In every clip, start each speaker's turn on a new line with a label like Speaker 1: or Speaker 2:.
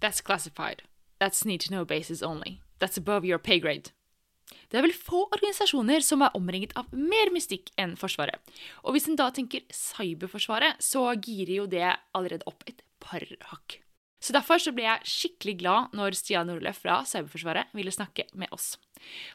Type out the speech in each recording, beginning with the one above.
Speaker 1: That's classified. That's need to know basis only. That's above your pay grade. Det er vel få organisasjoner som er omringet av mer mystikk enn Forsvaret. Og hvis en da tenker Cyberforsvaret, så girer jo det allerede opp et par hakk. Så Derfor så ble jeg skikkelig glad når Stian Nordløf fra Cyberforsvaret ville snakke med oss.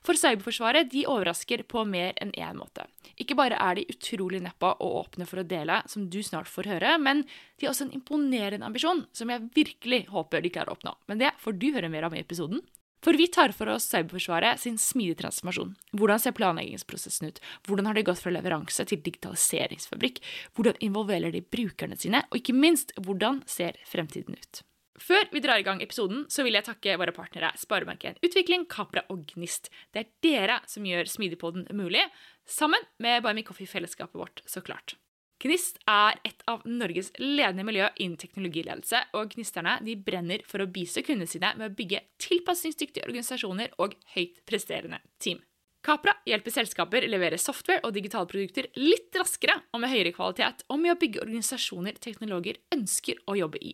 Speaker 1: For Cyberforsvaret de overrasker på mer enn én måte. Ikke bare er de utrolig neppa og åpne for å dele, som du snart får høre, men de har også en imponerende ambisjon som jeg virkelig håper de klarer å oppnå. Men det får du høre mer om i episoden. For vi tar for oss Cyberforsvaret sin smidige transformasjon. Hvordan ser planleggingsprosessen ut? Hvordan har de gått fra leveranse til digitaliseringsfabrikk? Hvordan involverer de brukerne sine? Og ikke minst, hvordan ser fremtiden ut? Før vi drar i gang episoden, så vil jeg takke våre partnere Sparebank1 Utvikling, Capra og Gnist. Det er dere som gjør Smidigpodden mulig, sammen med Buy Me Coffee-fellesskapet vårt, så klart. Gnist er et av Norges ledende miljø innen teknologiledelse, og gnisterne de brenner for å bistå kundene sine med å bygge tilpasningsdyktige organisasjoner og høyt presterende team. Capra hjelper selskaper levere software og digitale produkter litt raskere og med høyere kvalitet, og med å bygge organisasjoner teknologer ønsker å jobbe i.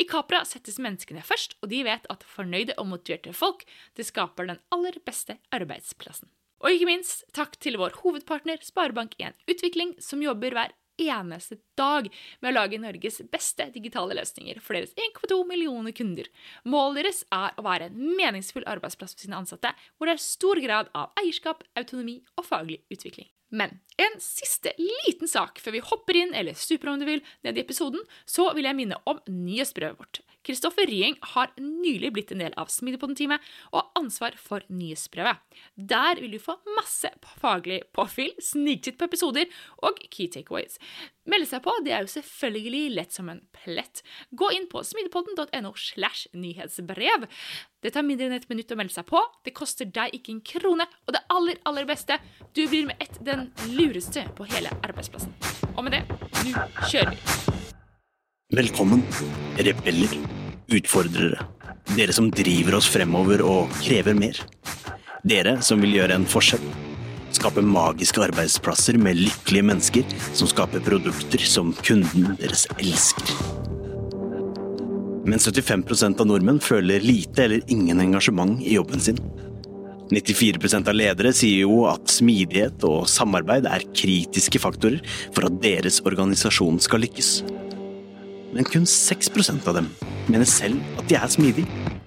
Speaker 1: I Capra settes menneskene først, og de vet at fornøyde og motiverte folk det skaper den aller beste arbeidsplassen. Og ikke minst takk til vår hovedpartner Sparebank1 Utvikling, som jobber hver eneste dag med å lage Norges beste digitale løsninger for deres 1,2 millioner kunder. Målet deres er å være en meningsfull arbeidsplass for sine ansatte, hvor det er stor grad av eierskap, autonomi og faglig utvikling. Men en siste liten sak før vi hopper inn, eller stuper om du vil, ned i episoden, så vil jeg minne om nyhetsbrevet vårt. Kristoffer Rieng har nylig blitt en del av Smidigpodden-teamet og har ansvar for nyhetsbrevet. Der vil du få masse faglig påfyll, sniktitt på episoder og key takeaways. Melde seg på det er jo selvfølgelig lett som en plett. Gå inn på smidepodden.no slash nyhetsbrev. Det tar mindre enn et minutt å melde seg på, det koster deg ikke en krone, og det aller, aller beste, du blir med ett den lureste på hele arbeidsplassen. Og med det, nå kjører vi!
Speaker 2: Velkommen, rebeller, utfordrere, dere som driver oss fremover og krever mer. Dere som vil gjøre en forskjell. Skape magiske arbeidsplasser med lykkelige mennesker som skaper produkter som kunden deres elsker. Men 75% av nordmenn føler lite eller ingen engasjement i jobben sin. 94% av ledere sier jo at smidighet og samarbeid er kritiske faktorer for at deres organisasjon skal lykkes. Men kun 6% av dem mener selv at de er smidige.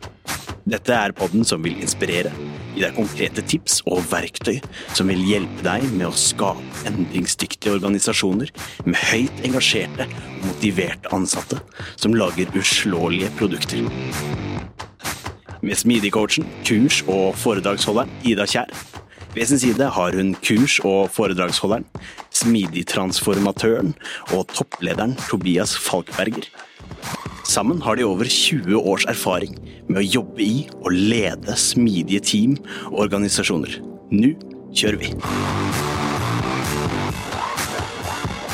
Speaker 2: Dette er podden som vil inspirere, gi deg konkrete tips og verktøy som vil hjelpe deg med å skape endringsdyktige organisasjoner med høyt engasjerte og motiverte ansatte som lager uslåelige produkter. Med smidig-coachen, kurs- og foredragsholderen Ida Kjær. Ved sin side har hun kurs- og foredragsholderen, smidig transformatøren og topplederen Tobias Falkberger. Sammen har de over 20 års erfaring med å jobbe i og lede smidige team og organisasjoner. Nå kjører vi!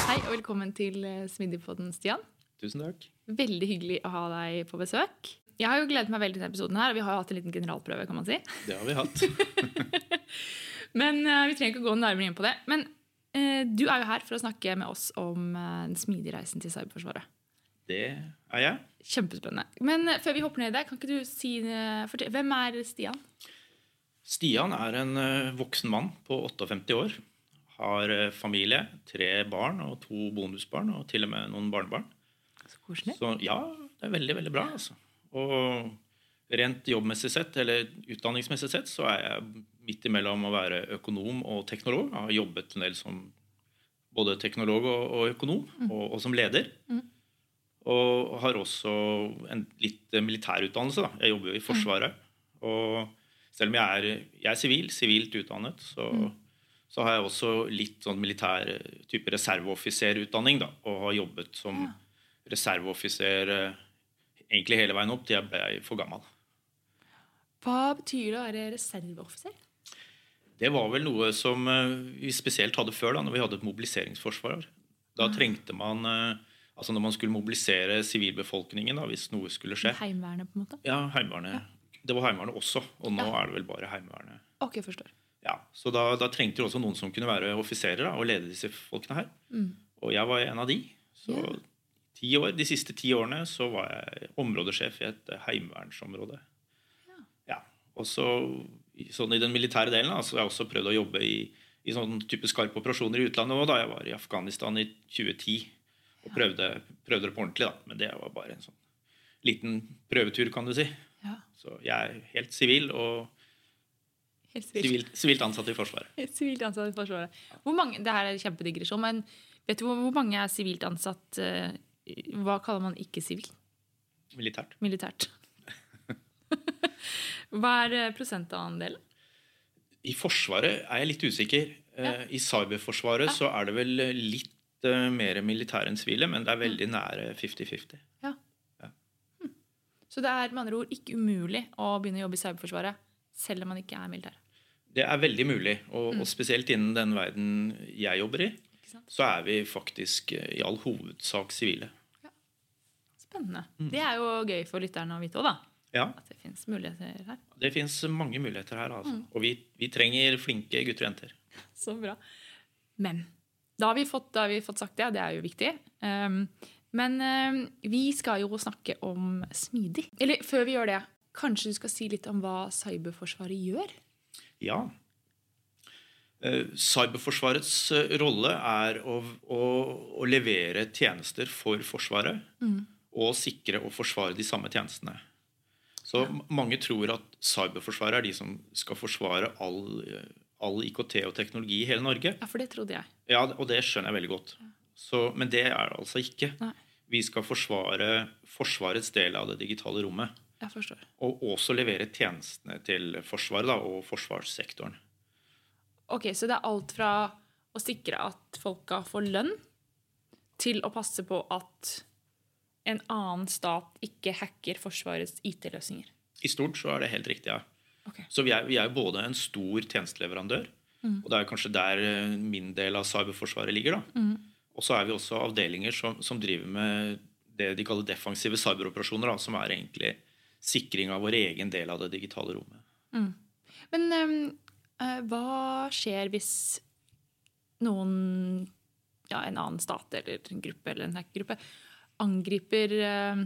Speaker 1: Hei og velkommen til eh, Smidigpodden, Stian.
Speaker 3: Tusen takk.
Speaker 1: Veldig hyggelig å ha deg på besøk. Jeg har jo gledet meg veldig til denne episoden, her, og vi har jo hatt en liten generalprøve. kan man si.
Speaker 3: Det har vi hatt.
Speaker 1: Men uh, vi trenger ikke å gå nærmere inn på det. Men uh, du er jo her for å snakke med oss om uh, den smidige reisen til Cyberforsvaret.
Speaker 3: Det er jeg.
Speaker 1: Kjempespennende. Men før vi hopper ned i det, kan ikke du si fortell, Hvem er Stian?
Speaker 3: Stian er en voksen mann på 58 år. Har familie, tre barn og to bonusbarn og til og med noen barnebarn.
Speaker 1: Så koselig.
Speaker 3: Så ja, det er veldig, veldig bra. altså. Og rent jobbmessig sett, eller utdanningsmessig sett, så er jeg midt imellom å være økonom og teknolog. Jeg har jobbet en del som både teknolog og, og økonom, mm. og, og, som leder. Mm. Og har også en litt militærutdannelse. Da. Jeg jobber jo i Forsvaret. Og selv om jeg er, jeg er sivil, sivilt utdannet, så, mm. så, har jeg også litt sånn militær type reserveoffiserutdanning. Da, og har jobbet som ja. reserveoffiser eh, egentlig hele veien opp til jeg ble for gammel.
Speaker 1: Hva betyr det å være reserveoffiser?
Speaker 3: Det var vel noe som eh, vi spesielt hadde før, da når vi hadde et mobiliseringsforsvar. Da trengte man eh, altså Når man skulle mobilisere sivilbefolkningen da, hvis noe skulle skje.
Speaker 1: Heimevernet, på en måte?
Speaker 3: Ja, Heimevernet. Ja. Det var Heimevernet også, og nå ja. er det vel bare Heimevernet.
Speaker 1: Ok, forstår.
Speaker 3: Ja, Så da, da trengte du også noen som kunne være offiserer da, og lede disse folkene her. Mm. Og jeg var en av de. Så ja ti år. De siste ti årene så var jeg områdesjef i et heimevernsområde. Ja. ja. Og så sånn i den militære delen da, så har jeg også prøvd å jobbe i, i sånn type skarpe operasjoner i utlandet òg, da jeg var i Afghanistan i 2010. Og prøvde, prøvde det på ordentlig, da. Men det var bare en sånn liten prøvetur, kan du si.
Speaker 1: Ja,
Speaker 3: Så jeg er helt sivil og
Speaker 1: helt sivilt.
Speaker 3: sivilt, ansatt i Forsvaret.
Speaker 1: Helt sivilt ansatt i Forsvaret. Hvor mange, det her er kjempedigresjon, men vet du hvor, hvor mange er sivilt ansatt eh, Hva kaller man ikke sivil?
Speaker 3: Militært.
Speaker 1: Militært. hva er eh, prosentandelen?
Speaker 3: I Forsvaret er jeg litt usikker. Ja. I Cyberforsvaret så er det vel litt eh, mer militære enn sivile, men det er veldig nære 50-50.
Speaker 1: Så det er med andre ord ikke umulig å begynne å jobbe i cyberforsvaret selv om man ikke er militær.
Speaker 3: Det er veldig mulig, og, og spesielt innen den verden jeg jobber i, så er vi faktisk eh, i all hovedsak sivile.
Speaker 1: Spennende. Det er jo gøy for lytterne å vite òg, da.
Speaker 3: Ja,
Speaker 1: At det fins muligheter her.
Speaker 3: det fins mange muligheter her, altså. Og vi, vi trenger flinke gutter og jenter.
Speaker 1: Så bra. Men da har vi fått, har vi fått sagt det, og det er jo viktig. Um, men um, vi skal jo snakke om smidig. Eller før vi gjør det, kanskje du skal si litt om hva Cyberforsvaret gjør?
Speaker 3: Ja. Eh, Cyberforsvarets eh, rolle er å, å, å levere tjenester for Forsvaret og sikre og forsvare de samme tjenestene. Så ja. mange tror at Cyberforsvaret er de som skal forsvare all, eh, all IKT og teknologi i hele Norge.
Speaker 1: Ja, for det trodde jeg.
Speaker 3: Ja, og det skjønner jeg veldig godt. Så, men det er det altså ikke.
Speaker 1: Nei.
Speaker 3: Vi skal forsvare Forsvarets del av det digitale rommet.
Speaker 1: Jeg forstår.
Speaker 3: Og også levere tjenestene til Forsvaret da, og forsvarssektoren.
Speaker 1: Ok, Så det er alt fra å sikre at folka får lønn, til å passe på at en annen stat ikke hacker Forsvarets IT-løsninger.
Speaker 3: I stort så er det helt riktig, ja.
Speaker 1: Ok.
Speaker 3: Så vi er, vi er både en stor tjenesteleverandør, og det er kanskje der eh, min del av cyberforsvaret ligger. da. Og så er vi også avdelinger som, som driver med det de kaller defensive cyberoperasjoner, da, som er egentlig sikring av vår egen del av det digitale rommet.
Speaker 1: Men ehm, eh, hva skjer hvis noen, ja, en annen stat eller en gruppe eller en hackergruppe, angriper eh,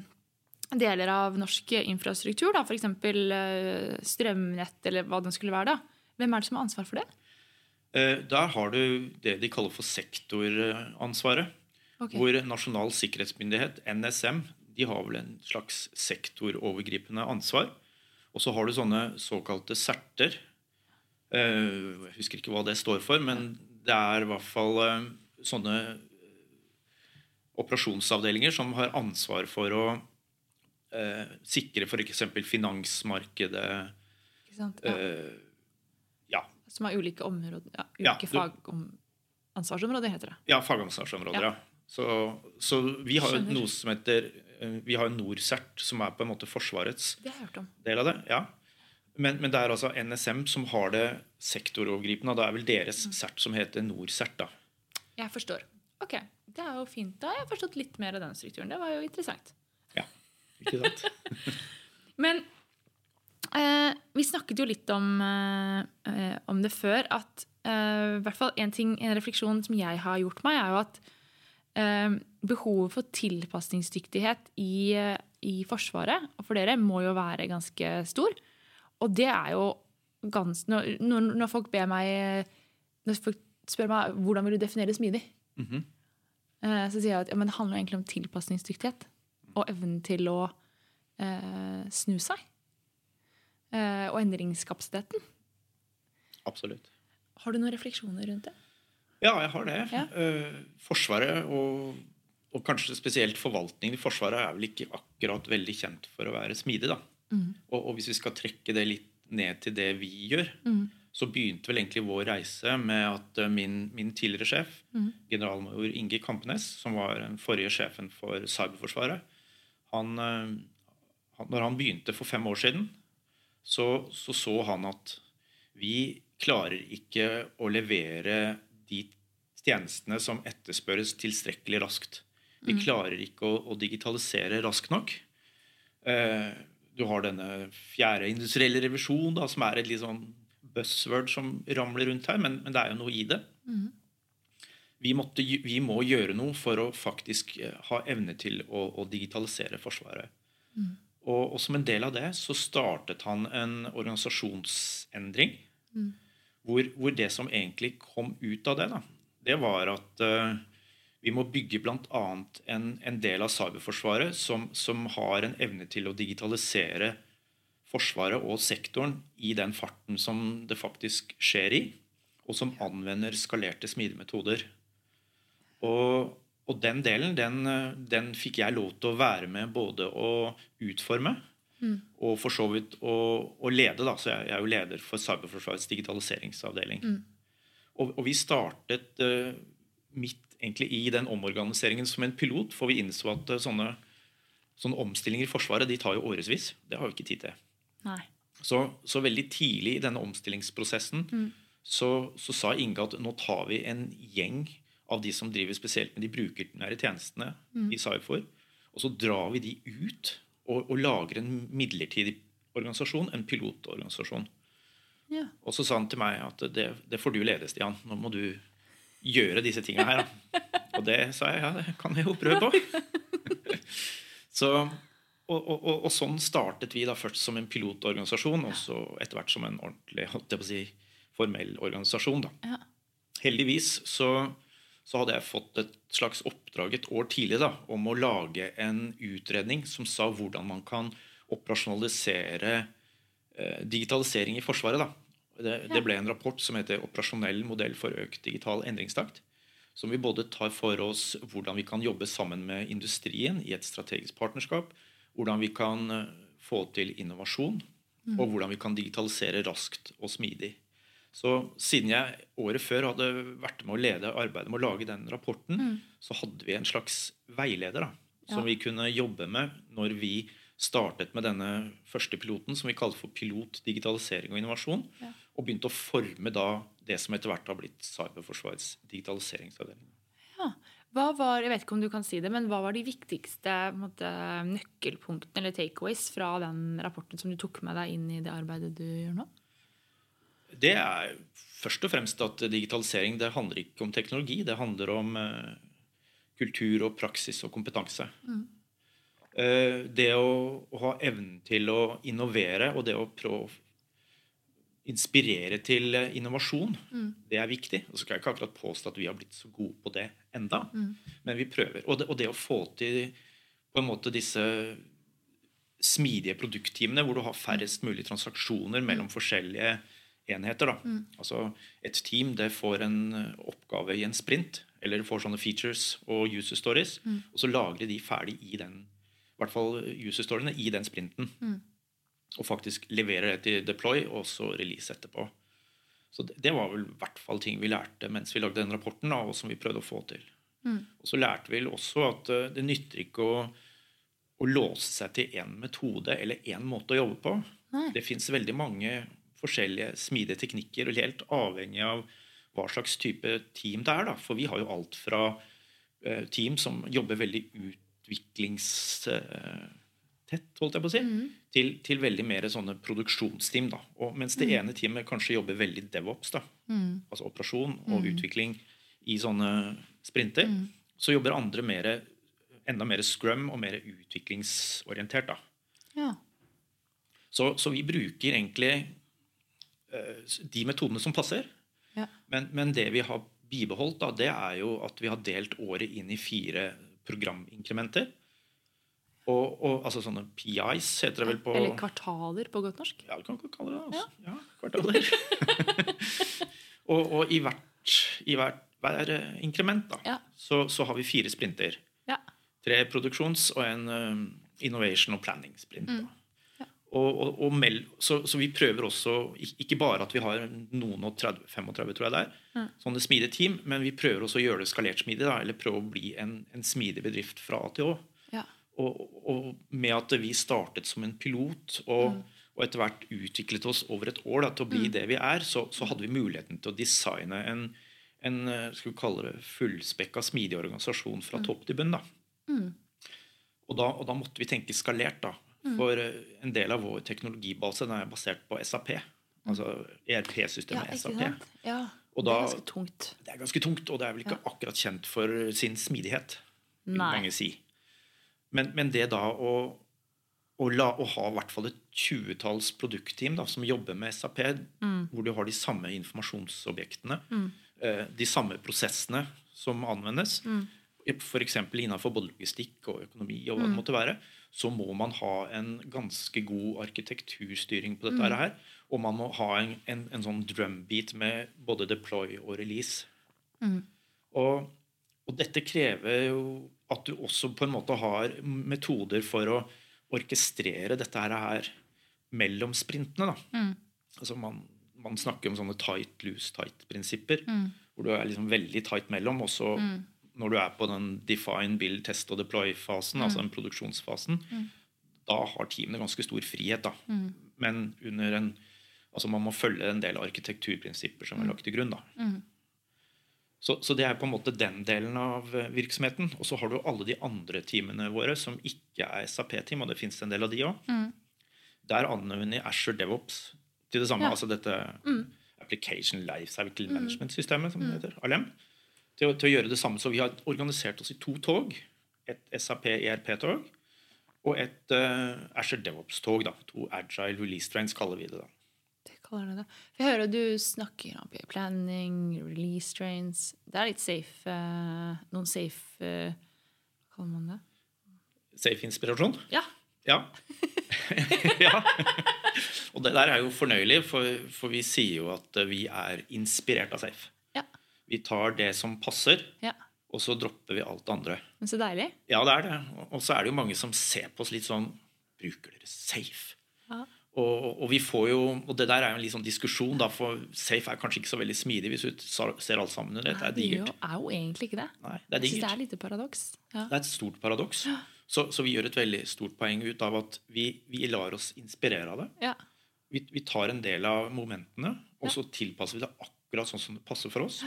Speaker 1: deler av norsk infrastruktur, f.eks. Uh, strømnett eller hva det skulle være? da? Hvem er det som har ansvar for det?
Speaker 3: Eh, Der har du det de kaller for sektoransvaret.
Speaker 1: Okay.
Speaker 3: Hvor Nasjonal sikkerhetsmyndighet, NSM, de har vel en slags sektorovergripende ansvar. Og så har du sånne såkalte serter. Eh, Jeg husker ikke hva det står for, men det er i hvert fall eh, sånne operasjonsavdelinger som har ansvar for å eh, sikre f.eks. finansmarkedet.
Speaker 1: Ikke sant? Ja.
Speaker 3: Eh, ja,
Speaker 1: Som har ulike områder, ja, ulike ja, fagansvarsområder, heter det.
Speaker 3: Ja, fagansvarsområder, ja. Så, så vi har jo
Speaker 1: Skjønner.
Speaker 3: noe som heter eh, Vi har NorCERT, som er på en måte Forsvarets
Speaker 1: Det har jeg hørt om.
Speaker 3: del av det. ja. Men, men det er altså NSM som har det sektorovergripende. Det er vel deres CERT som heter NorCERT. da.
Speaker 1: Jeg forstår. Ok, det er jo fint. Da jeg har jeg forstått litt mer av den strukturen. Det var jo interessant.
Speaker 3: Ikke sant?
Speaker 1: Men eh, vi snakket jo litt om, eh, eh, om det før, at eh, hvert fall en, ting, en refleksjon som jeg har gjort meg, er jo at eh, behovet for tilpasningsdyktighet i, eh, i Forsvaret, og for dere, må jo være ganske stor. Og det er jo gans, når, når, folk ber meg Når folk spør meg hvordan vil du definere smidig,
Speaker 3: Mhm.
Speaker 1: eh, så sier jeg at ja, men det handler egentlig om tilpasningsdyktighet. Og evnen til å eh, snu seg. Eh, og endringskapasiteten.
Speaker 3: Absolutt.
Speaker 1: Har du noen refleksjoner rundt det?
Speaker 3: Ja, jeg har det.
Speaker 1: Ja.
Speaker 3: Eh, Forsvaret, og, og kanskje spesielt forvaltningen i Forsvaret, er vel ikke akkurat veldig kjent for å være smidig. da. Og, og hvis vi skal trekke det litt ned til det vi gjør, så begynte vel egentlig vår reise med at eh, min, min tidligere sjef, generalmajor Inge Kampenes, som var den forrige sjefen for Cyberforsvaret, han, eh, han, når han begynte for fem år siden, så så, så han at vi klarer ikke å levere de tjenestene som etterspørres tilstrekkelig raskt. Vi klarer ikke å, å digitalisere raskt nok. Eh, du har denne fjerde industrielle revisjon, da, som er et litt sånn buzzword som ramler rundt her, men, men det er jo noe i det. Vi, måtte, vi må gjøre noe for å faktisk eh, ha evne til å, å digitalisere Forsvaret. Og, og som en del av det så startet han en organisasjonsendring. Hvor, hvor det som egentlig kom ut av det, da, det var at uh, vi må bygge bl.a. En, en del av cyberforsvaret som, som har en evne til å digitalisere Forsvaret og sektoren i den farten som det faktisk skjer i, og som anvender skalerte smidigmetoder. Og, og den delen den, den fikk jeg lov til å være med både å utforme og for så vidt å, å lede. Da. Så jeg, jeg er jo leder for Cyberforsvarets digitaliseringsavdeling. Og, og vi startet uh, midt egentlig i den omorganiseringen som en pilot, for vi innså at eh, sånne, sånne omstillinger i Forsvaret de tar jo årevis. Det har vi ikke tid til.
Speaker 1: Nei.
Speaker 3: Så, så veldig tidlig i denne omstillingsprosessen så, så sa Inge at nå tar vi en gjeng av de som driver spesielt med de brukernære tjenestene i Cyfor, og så drar vi de ut og, og lager en midlertidig organisasjon, en pilotorganisasjon.
Speaker 1: Ja.
Speaker 3: Og så sa han til meg at det, det får du lede, Stian. Nå må du gjøre disse tinga her. Og det sa jeg, ja, det kan jeg jo prøve på. så, og, og, og, og sånn startet vi da først som en pilotorganisasjon, og så etter hvert som en ordentlig holdt jeg på å si, formell organisasjon. da.
Speaker 1: Ja.
Speaker 3: Heldigvis så, så hadde jeg fått et slags oppdrag et år tidlig da, om å lage en utredning som sa hvordan man kan operasjonalisere eh, digitalisering i Forsvaret. Da. Det, det ble en rapport som heter 'Operasjonell modell for økt digital endringstakt'. Som vi både tar for oss hvordan vi kan jobbe sammen med industrien i et strategisk partnerskap. Hvordan vi kan eh, få til innovasjon, og hvordan vi kan digitalisere raskt og smidig. Så siden jeg året før hadde vært med å lede arbeidet med å lage den rapporten, så hadde vi en slags veileder da, som
Speaker 1: Ja.
Speaker 3: vi kunne jobbe med når vi startet med denne første piloten, som vi kalte for Pilot digitalisering og innovasjon,
Speaker 1: Ja.
Speaker 3: og begynte å forme da det som etter hvert har blitt Cyberforsvarets digitaliseringsavdeling.
Speaker 1: Ja. Hva var, jeg vet ikke om du kan si det, men hva var de viktigste måte, nøkkelpunktene eller takeaways fra den rapporten som du tok med deg inn i det arbeidet du gjør nå?
Speaker 3: Det er først og fremst at digitalisering det handler ikke om teknologi. Det handler om eh, kultur og praksis og kompetanse. Eh, det å, ha evnen til å innovere og det å prøve å inspirere til innovasjon, innovasjon, det er viktig. Og så skal jeg ikke akkurat påstå at vi har blitt så gode på det enda, men vi prøver. Og det, og det å få til på en måte disse smidige produktteamene hvor du har færrest mulig transaksjoner mellom forskjellige enheter. Da. Altså Et team det får en eh, oppgave i en sprint, eller får sånne features og user stories, og så lagrer de ferdig i den i hvert fall user storyene i den sprinten. Og faktisk leverer det til deploy og så release etterpå. Så det, det var vel i hvert fall ting vi lærte mens vi lagde den rapporten, da, og som vi prøvde å få til. Og så lærte vi også at eh, det nytter ikke å, å låse seg til én metode eller én måte å jobbe på.
Speaker 1: Nei.
Speaker 3: Det fins veldig mange forskjellige smidige teknikker, og helt avhengig av hva slags type team det er. Da. For vi har jo alt fra eh, team som jobber veldig utviklingstett, holdt jeg på å si, til, til veldig mer sånne produksjonsteam. Da. Og mens det ene teamet kanskje jobber veldig devops, da, altså operasjon og utvikling i sånne sprinter, så jobber andre mer, enda mer scrum og mer utviklingsorientert. da.
Speaker 1: Ja.
Speaker 3: Så, så vi bruker egentlig de metodene som passer.
Speaker 1: Ja.
Speaker 3: Men, men det vi har bibeholdt, da, det er jo at vi har delt året inn i fire programinkrementer. Og, og altså sånne PIs heter det vel på
Speaker 1: Eller kvartaler på godt norsk.
Speaker 3: Ja, du kan kalle det det. Altså. Ja, kvartaler. og, og i hvert, i hvert hver eh, inkrement da,
Speaker 1: Ja.
Speaker 3: så, så har vi fire sprinter.
Speaker 1: Ja.
Speaker 3: Tre produksjons- og en um, innovation- og planning-sprint.
Speaker 1: Mm.
Speaker 3: Og, og, og meld, så, så vi prøver også ikke bare at vi har noen og 30, 35 tror jeg det er,
Speaker 1: Mm.
Speaker 3: sånne smidige team, men vi prøver også å gjøre det skalert smidig. Da, eller prøve å bli en, en smidig bedrift fra A til Å.
Speaker 1: Ja.
Speaker 3: Og, og med at vi startet som en pilot og, og etter hvert utviklet oss over et år da, til å bli det vi er, så, så hadde vi muligheten til å designe en, en eh, skal vi kalle det fullspekka, smidig organisasjon fra topp til bunn. Da. Og, da, og da måtte vi tenke skalert. da. For eh, en del av vår teknologibase den er basert på SAP. Altså ERP-systemet
Speaker 1: Ja,
Speaker 3: SAP.
Speaker 1: Ja.
Speaker 3: Og
Speaker 1: Det er ganske tungt.
Speaker 3: det er ganske tungt, og det er vel ikke akkurat kjent for sin smidighet. vil
Speaker 1: Nei.
Speaker 3: mange si. Men, men det da å, å, la, å ha i hvert fall et tjuetalls produktteam da, som jobber med SAP,
Speaker 1: Mm.
Speaker 3: hvor du har de samme informasjonsobjektene, eh, de samme prosessene som anvendes,
Speaker 1: Mm.
Speaker 3: f.eks. innenfor både logistikk og økonomi, og hva
Speaker 1: Mm.
Speaker 3: det måtte være, så må man ha en ganske god arkitekturstyring på dette
Speaker 1: Mm.
Speaker 3: her. Og man må ha en, en, en sånn drumbeat med både deploy og release.
Speaker 1: Mm.
Speaker 3: Og, og dette krever jo at du også på en måte har metoder for å orkestrere dette her, her mellom sprintene. Da.
Speaker 1: Mm.
Speaker 3: Altså man, man snakker om sånne tight, loose, tight-prinsipper.
Speaker 1: Mm.
Speaker 3: Hvor du er liksom veldig tight mellom. Og så når du er på den define, build, test og deploy-fasen, altså den produksjonsfasen, da har teamene ganske stor frihet. da. Men under en Altså man må følge en del arkitekturprinsipper som er lagt til grunn. da. Så, så det er på en måte den delen av eh, virksomheten. Og så har du alle de andre teamene våre som ikke er SAP-team, og det fins en del av de òg. Der anvender vi Asher DevOps til det samme.
Speaker 1: Ja.
Speaker 3: Altså dette Application Life Cycle Management-systemet, som det heter. ALM. Til, til å gjøre det samme. Så vi har organisert oss i to tog. Et SAP ERP-tog og et uh, Asher DevOps-tog. To Agile Release Trains kaller vi det. da.
Speaker 1: Det kaller det det. For jeg hører du snakker om planning, release trains. Det er litt safe uh, Noen safe uh, Hva kaller man det?
Speaker 3: Safe inspirasjon.
Speaker 1: Ja.
Speaker 3: Ja. ja. Og det der er jo fornøyelig, for, for vi sier jo at eh, vi er inspirert av Safe.
Speaker 1: Ja.
Speaker 3: Vi tar det som passer,
Speaker 1: ja.
Speaker 3: og så dropper vi alt det andre.
Speaker 1: Men så deilig.
Speaker 3: Ja, det er det. Og så er det jo mange som ser på oss litt sånn Bruker dere Safe?
Speaker 1: Ja.
Speaker 3: Og, og vi får jo, og det der er jo en litt sånn diskusjon, da, for Safe er kanskje ikke så veldig smidig hvis du ser alt sammen under ett. Det er
Speaker 1: Det er jo,
Speaker 3: digert.
Speaker 1: egentlig ikke det.
Speaker 3: Nei, det er
Speaker 1: Jeg synes det er litt paradoks. Ja.
Speaker 3: Det er et stort paradoks. Så, så vi gjør et veldig stort poeng ut av at vi, vi lar oss inspirere av det.
Speaker 1: Ja.
Speaker 3: Vi, vi tar en del av momentene, og så tilpasser vi det akkurat sånn som det passer for oss.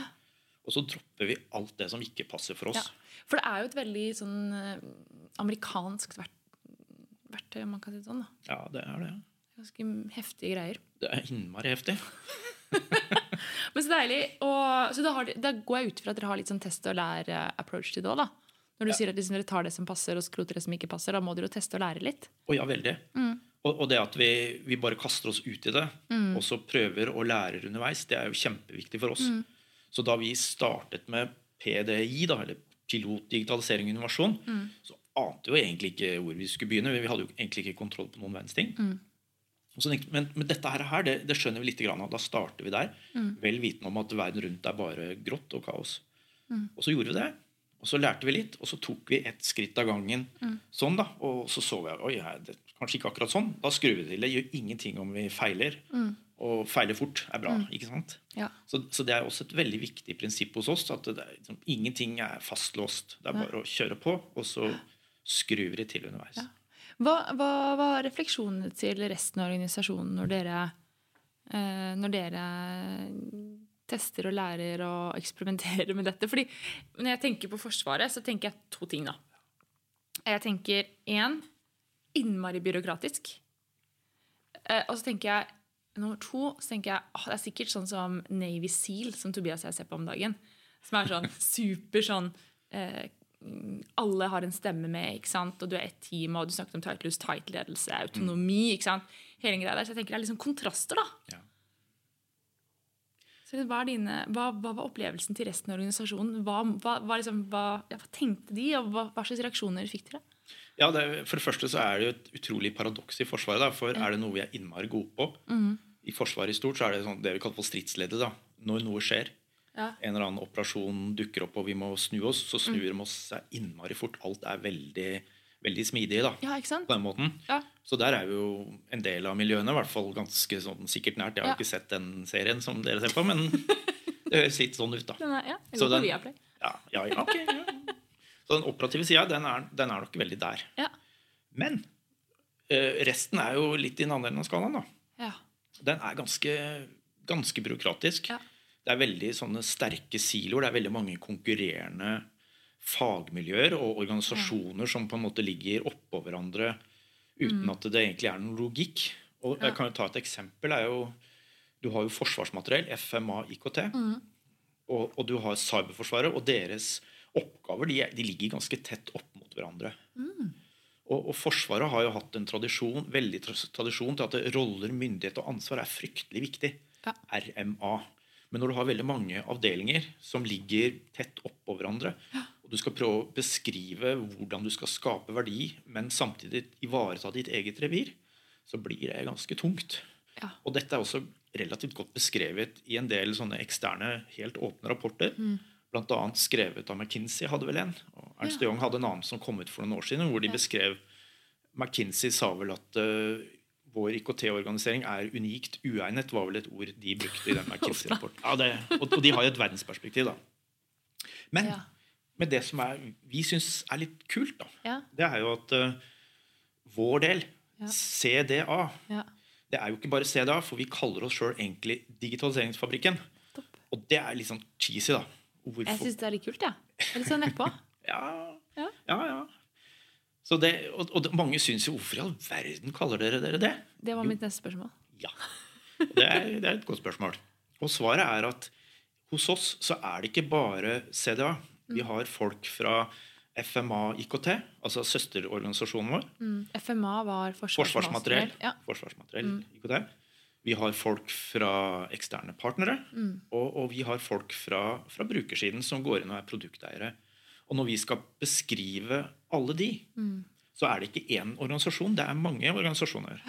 Speaker 3: Og så dropper vi alt det som ikke passer for
Speaker 1: ja.
Speaker 3: oss.
Speaker 1: For det er jo et veldig sånn eh, amerikansk verktøy, om man kan si det sånn. da.
Speaker 3: Ja, det er det.
Speaker 1: Ganske heftige greier.
Speaker 3: Det er innmari heftig.
Speaker 1: Men så deilig. Og, så da, har, da går jeg ut fra at dere har litt sånn test og lær-approach til det òg, da. Når du sier at liksom dere tar det som passer, og skroter det som ikke passer, da må dere jo teste og lære litt.
Speaker 3: Og ja, veldig. Og, og det at vi, vi bare kaster oss ut i det, og så prøver og lærer underveis, det er jo kjempeviktig for oss. Så da vi startet med PDI, da, eller pilot digitalisering og innovasjon, så ante jo egentlig ikke hvor vi skulle begynne. Vi hadde jo egentlig ikke kontroll på noen verdens ting. Mm. så men, men dette her, det, det skjønner vi litt grann. Da starter vi der, vel vitende om at verden rundt er bare grått og kaos. Og så gjorde vi det. Og så lærte vi litt, og så tok vi ett skritt av gangen. sånn da, Og så så vi oi, det er kanskje ikke akkurat sånn. Da skrur vi til. Det gjør ingenting om vi feiler. Og feile fort er bra. ikke sant?
Speaker 1: Ja.
Speaker 3: Så, så det er også et veldig viktig prinsipp hos oss. at det er, liksom, Ingenting er fastlåst. Det er bare å kjøre på, og så skrur vi til underveis.
Speaker 1: Hva, hva var refleksjonene til resten av organisasjonen når dere, eh, når dere tester og lærer og eksperimenterer med dette? Fordi når jeg tenker på Forsvaret, så tenker jeg to ting, da. Jeg tenker én innmari byråkratisk. Eh, og så tenker jeg nummer to så tenker jeg, åh, Det er sikkert sånn som Navy Seal, som Tobias og jeg ser på om dagen. Som er sånn super sånn eh, Alle har en stemme med, ikke sant? og du er ett team, og du snakket om tightless, tight-ledelse, autonomi. ikke sant? Hele greia der, Så jeg tenker det er liksom kontraster, da.
Speaker 3: Ja.
Speaker 1: Så hva, er dine, hva, hva var opplevelsen til resten av organisasjonen? Hva, hva, hva, liksom, hva, ja, hva tenkte de, og hva, hva slags reaksjoner fikk dere?
Speaker 3: Ja, det, For det første så er det jo et utrolig paradoks i Forsvaret. Da, for er det noe vi er innmari gode på I Forsvaret i stort så er det sånn, det vi kaller for stridsleddet. da. Når noe skjer,
Speaker 1: Ja.
Speaker 3: en eller annen operasjon dukker opp og vi må snu oss, så snur de oss seg innmari fort. Alt er veldig, veldig smidig da,
Speaker 1: Ja,
Speaker 3: på den måten.
Speaker 1: Ja.
Speaker 3: Så der er vi jo en del av miljøene, i hvert fall ganske sånn sikkert nært. Jeg har ikke sett den serien som dere ser på, men det høres litt sånn ut, da.
Speaker 1: Den er, ja, jeg går på Viaplay.
Speaker 3: Ja, ja, ja, ok, ja. Så den operative sida, den den er nok veldig der.
Speaker 1: Ja.
Speaker 3: Men eh, resten er jo litt i den andre enden av skalaen. da.
Speaker 1: Ja.
Speaker 3: Den er ganske, ganske byråkratisk.
Speaker 1: Ja.
Speaker 3: Det er veldig sånne sterke siloer. Det er veldig mange konkurrerende fagmiljøer og organisasjoner som på en måte ligger oppå hverandre uten at det egentlig er noen logikk. Og jeg kan jo ta et eksempel. jo, Du har jo forsvarsmateriell, FMA IKT. og, og du har Cyberforsvaret, og deres oppgaver de, de ligger ganske tett opp mot hverandre. Og, og Forsvaret har jo hatt en tradisjon, veldig tradisjon til at roller, myndighet og ansvar er fryktelig viktig.
Speaker 1: Ja.
Speaker 3: RMA. Men når du har veldig mange avdelinger som ligger tett oppå hverandre, og du skal prøve å beskrive hvordan du skal skape verdi, men samtidig ivareta ditt eget revir, så blir det ganske tungt.
Speaker 1: Ja.
Speaker 3: Og dette er også relativt godt beskrevet i en del sånne eksterne, helt åpne rapporter. Blant annet skrevet av McKinsey, hadde vel en. Og Ernst
Speaker 1: Ja.
Speaker 3: Young hadde en annen som kom ut for noen år siden, hvor de beskrev McKinsey sa vel at uh, vår IKT-organisering er unikt uegnet, var vel et ord de brukte i den McKinsey-rapporten. Ja, det- og, og de har jo et verdensperspektiv, da. Men
Speaker 1: Ja.
Speaker 3: med det som er, vi syns er litt kult, da,
Speaker 1: Ja.
Speaker 3: det er jo at uh, vår del,
Speaker 1: Ja.
Speaker 3: CDA,
Speaker 1: Ja.
Speaker 3: det er jo ikke bare CDA, for vi kaller oss sjøl egentlig Digitaliseringsfabrikken.
Speaker 1: Topp.
Speaker 3: Og det er litt sånn cheesy, da. Hvorfor?
Speaker 1: Jeg syns det er litt kult, jeg. Ja. Litt sånn nedpå.
Speaker 3: Ja,
Speaker 1: Ja.
Speaker 3: ja. ja. Så det, og, og det, mange syns jo hvorfor i all verden kaller dere dere det?
Speaker 1: Det var mitt neste spørsmål.
Speaker 3: Ja. Det er, det er et godt spørsmål. Og svaret er at hos oss så er det ikke bare CDA. Vi
Speaker 1: Mm.
Speaker 3: har folk fra FMA IKT, altså søsterorganisasjonen vår.
Speaker 1: Mm. FMA var
Speaker 3: Forsvarsmateriell.
Speaker 1: forsvarsmateriell. Ja.
Speaker 3: Forsvarsmateriell
Speaker 1: Mm.
Speaker 3: IKT. Vi har folk fra eksterne partnere,
Speaker 1: Mm.
Speaker 3: og, og vi har folk fra, fra brukersiden som går inn og er produkteiere. Og når vi skal beskrive alle de,
Speaker 1: Mm.
Speaker 3: så er det ikke én organisasjon, det er mange organisasjoner.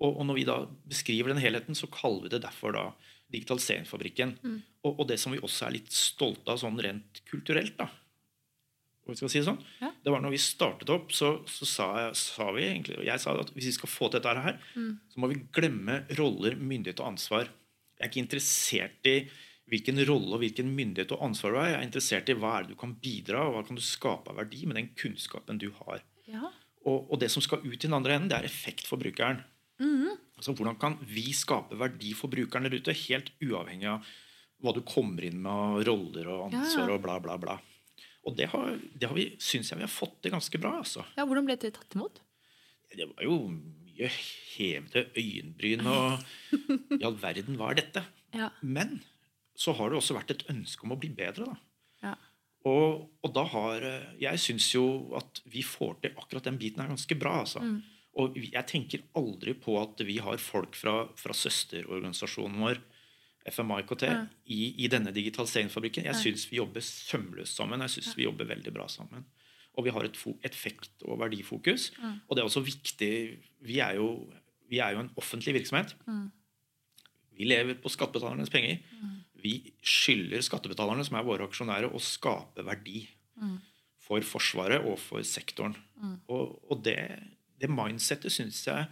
Speaker 3: Og, og når vi da beskriver den helheten, så kaller vi det derfor da Digitaliseringsfabrikken.
Speaker 1: Mm.
Speaker 3: Og, og det som vi også er litt stolte av sånn rent kulturelt, da, om vi skal si det sånn,
Speaker 1: Ja.
Speaker 3: det var når vi startet opp, så, så sa, jeg, sa vi egentlig, og jeg sa at hvis vi skal få til dette her,
Speaker 1: Mm.
Speaker 3: så må vi glemme roller, myndighet og ansvar. Jeg er ikke interessert i hvilken rolle og hvilken myndighet og ansvar du har. Jeg er interessert i hva er det du kan bidra, og hva kan du skape av verdi med den kunnskapen du har.
Speaker 1: Ja.
Speaker 3: Og, og det som skal ut i den andre enden, det er effekt for brukeren.
Speaker 1: Mm.
Speaker 3: Altså Hvordan kan vi skape verdi for brukeren der ute, helt uavhengig av hva du kommer inn med av roller og ansvar og bla, bla, bla. Og det, har, det har vi, syns jeg vi har fått til ganske bra. altså.
Speaker 1: ja, hvordan ble det tatt imot?
Speaker 3: Det var jo mye hevede øyenbryn og I all verden, hva er dette?
Speaker 1: Ja.
Speaker 3: Men så har det også vært et ønske om å bli bedre. da.
Speaker 1: Ja.
Speaker 3: Og, og da har eh, Jeg syns jo at vi får til akkurat den biten her ganske bra. altså.
Speaker 1: Mm.
Speaker 3: Og jeg tenker aldri på at vi har folk fra, fra søsterorganisasjonen vår, FMA IKT,
Speaker 1: Ja.
Speaker 3: i, i denne digitaliseringsfabrikken. Jeg syns vi jobber sømløst sammen. Jeg syns vi jobber veldig bra sammen. Og vi har et effekt- og verdifokus.
Speaker 1: Mm.
Speaker 3: Og det er også viktig Vi er jo, vi er jo en offentlig virksomhet.
Speaker 1: Mm.
Speaker 3: Vi lever på skattebetalernes penger. Vi skylder skattebetalerne, som er våre aksjonærer, å skape verdi
Speaker 1: Mm.
Speaker 3: for Forsvaret og for sektoren. Og, og det, det mindsettet syns jeg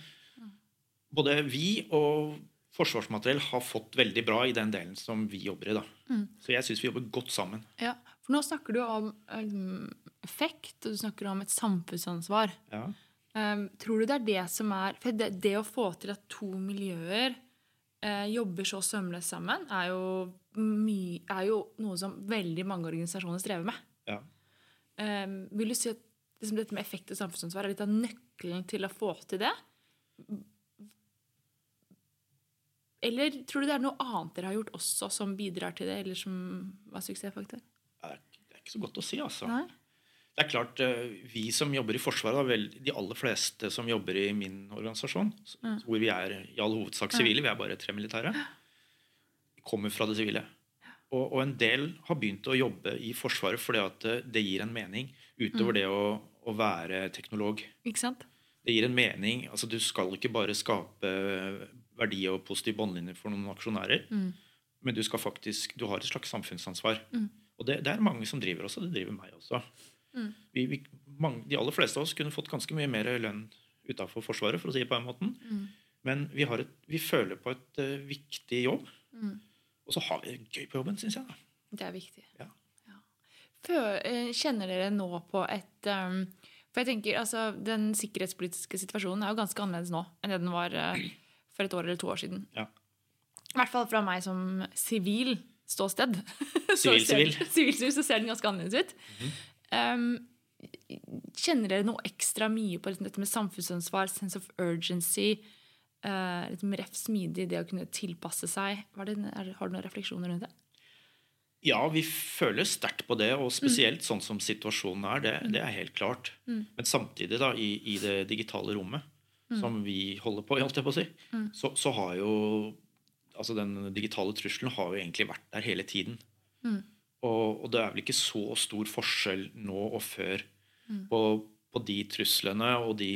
Speaker 3: både vi og Forsvarsmateriell har fått veldig bra i den delen som vi jobber i. da.
Speaker 1: Mm.
Speaker 3: Så jeg syns vi jobber godt sammen.
Speaker 1: Ja, for nå snakker du om um, effekt, og du snakker om et samfunnsansvar.
Speaker 3: Ja.
Speaker 1: Um, tror du det er det som er For det, det å få til at to miljøer eh, jobber så sømløst sammen, er jo, my, er jo noe som veldig mange organisasjoner strever med.
Speaker 3: Ja.
Speaker 1: Um, vil du si at liksom dette med effekt og samfunnsansvar er litt av nøkkelen til å få til det? Eller tror du det er noe annet dere har gjort også som bidrar til det, eller som var suksessfaktor?
Speaker 3: Det er, ikke så godt å si, altså.
Speaker 1: Nei?
Speaker 3: Det er klart, eh, Vi som jobber i Forsvaret, vel, de aller fleste som jobber i min organisasjon,
Speaker 1: Mm.
Speaker 3: hvor vi er i all hovedsak sivile, vi er bare tre militære, kommer fra det sivile. Og, og en del har begynt å jobbe i Forsvaret fordi at det, det gir en mening utover det å, å være teknolog.
Speaker 1: Ikke sant?
Speaker 3: Det gir en mening. altså Du skal ikke bare skape verdi og positiv båndlinje for noen aksjonærer,
Speaker 1: Mm.
Speaker 3: men du skal faktisk, du har et slags samfunnsansvar.
Speaker 1: Mm.
Speaker 3: Og det, det er mange som driver også. Det driver meg også.
Speaker 1: Mm.
Speaker 3: Vi, vi, mange, de aller fleste av oss kunne fått ganske mye mer lønn utafor Forsvaret, for å si det på den måten.
Speaker 1: Mm.
Speaker 3: Men vi, har et, vi føler på et uh, viktig jobb.
Speaker 1: Mm.
Speaker 3: Og så har vi det gøy på jobben, syns jeg. da.
Speaker 1: Det er viktig.
Speaker 3: Ja.
Speaker 1: Før, eh, kjenner dere nå på et um, For jeg tenker, altså, Den sikkerhetspolitiske situasjonen er jo ganske annerledes nå enn det den var eh, for et år eller to år siden.
Speaker 3: Ja.
Speaker 1: I hvert fall fra meg som sivil ståsted. Sivil-sivil.
Speaker 3: sivil, sivil,
Speaker 1: så ser den ganske annerledes ut. um, kjenner dere noe ekstra mye på liksom, dette med samfunnsansvar, sense of urgency? Uh, litt mer smidig, det å kunne tilpasse seg. Det, er, har du noen refleksjoner rundt det?
Speaker 3: Ja, vi føler sterkt på det, og spesielt sånn som situasjonen er. Det, det er helt klart. Men samtidig, da, i, i det digitale rommet, som vi holder på, holdt jeg på å si, så, så har jo altså Den digitale trusselen har jo egentlig vært der hele tiden. Og, og det er vel ikke så stor forskjell nå og før på, på de truslene og de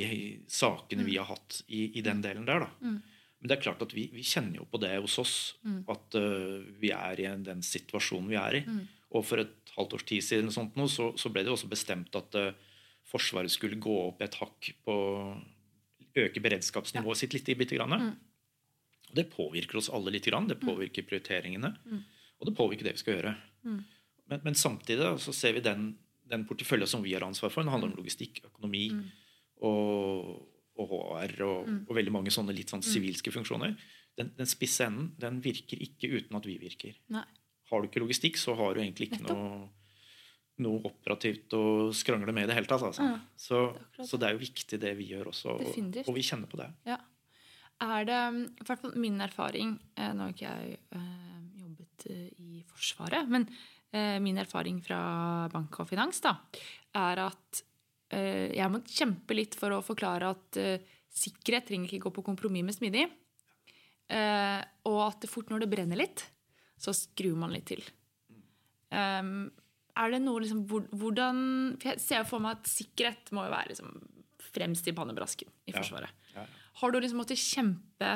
Speaker 3: sakene vi har hatt i, i den delen der. da. Men det er klart at vi, vi kjenner jo på det hos oss, at uh, vi er i den situasjonen vi er i. Og for et halvt års tid siden sånt så, så ble det jo også bestemt at uh, Forsvaret skulle gå opp et hakk på Øke beredskapsnivået sitt litt, litt grann. Mm. det påvirker oss alle litt. Grann. Det påvirker prioriteringene. Og det påvirker det vi skal gjøre. Men, men samtidig så ser vi den, den porteføljen som vi har ansvar for. Den handler om logistikk, økonomi og, og HR og, og veldig mange sånne litt sånn sivilske funksjoner. Den, den spisse enden den virker ikke uten at vi virker.
Speaker 1: Nei.
Speaker 3: Har du ikke logistikk, så har du egentlig ikke
Speaker 1: Nettopp.
Speaker 3: noe, noe operativt å skrangle med i det hele tatt. Altså.
Speaker 1: Ja,
Speaker 3: så,
Speaker 1: det
Speaker 3: så det er jo viktig det vi gjør også, og, og vi kjenner på det.
Speaker 1: Ja. Er det I hvert fall min erfaring eh, Nå har ikke jeg øh, jobbet eh, i Forsvaret, men øh, min erfaring fra bank og finans da, er at øh, jeg må kjempe litt for å forklare at sikkerhet trenger ikke gå på kompromiss med smidig. Og at fort når det brenner litt, så skrur man litt til. Um, er det noe liksom, hvordan For jeg ser for meg at sikkerhet må jo være liksom, fremst i pannebrasken i
Speaker 3: Ja.
Speaker 1: Forsvaret.
Speaker 3: Ja.
Speaker 1: Har du liksom måttet kjempe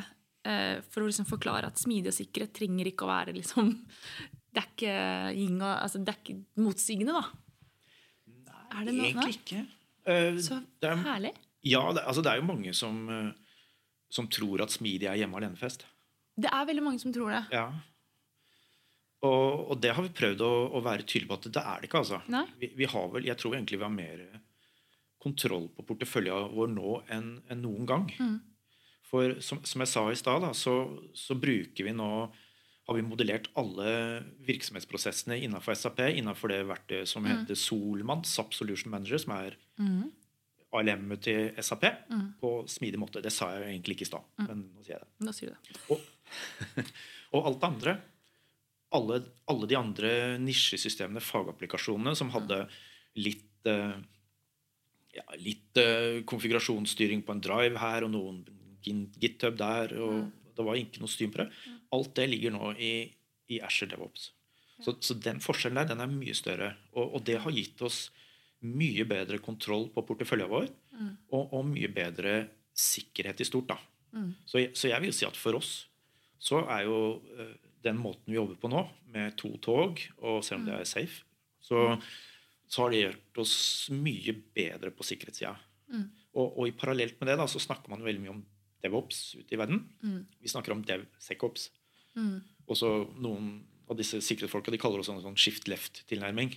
Speaker 1: eh, for å liksom forklare at smidig og sikkerhet trenger ikke å være liksom Det er ikke, altså, det er ikke motsigende, da. Det noe-
Speaker 3: Egentlig ikke. Uh,
Speaker 1: Så
Speaker 3: det er,
Speaker 1: herlig.
Speaker 3: ja, det, altså, det er jo mange som, eh, som tror at smidig er hjemme alene-fest.
Speaker 1: Det er veldig mange som tror det.
Speaker 3: Ja. Og, og det har vi prøvd å, å være tydelige på at det er det ikke. altså. Vi, vi har vel, Jeg tror egentlig vi har mer kontroll på porteføljen vår nå enn, enn noen gang.
Speaker 1: Mm.
Speaker 3: For som, som jeg sa i stad, så, så bruker vi nå har vi modellert alle virksomhetsprosessene innenfor SAP innenfor det verktøyet som heter Solmann, SAP Solution Manager, som er ALM-et til SAP, på smidig måte. Det sa jeg egentlig ikke i stad, men nå sier jeg det.
Speaker 1: Nå sier du det.
Speaker 3: Og, og alt det andre alle, alle de andre nisjesystemene, fagapplikasjonene, som hadde litt uh, ja, litt uh, konfigurasjonsstyring på en drive her og noen GitHub der, og det var ikke noe styr på det. Alt det ligger nå i, i Azure DevOps. Så, så den forskjellen der, den er mye større. Og, og det har gitt oss mye bedre kontroll på porteføljen vår, og, og mye bedre sikkerhet i stort. da. Så, jeg, så jeg vil si at for oss så er jo eh, den måten vi jobber på nå, med to tog, og selv om det er safe, så, så har det gjort oss mye bedre på sikkerhetssida. Og, og i parallelt med det da, så snakker man jo veldig mye om DevOps ute i verden. Vi snakker om DevSecOps. Og så noen av disse sikkerhetsfolka de kaller det sånn, sånn shift left-tilnærming.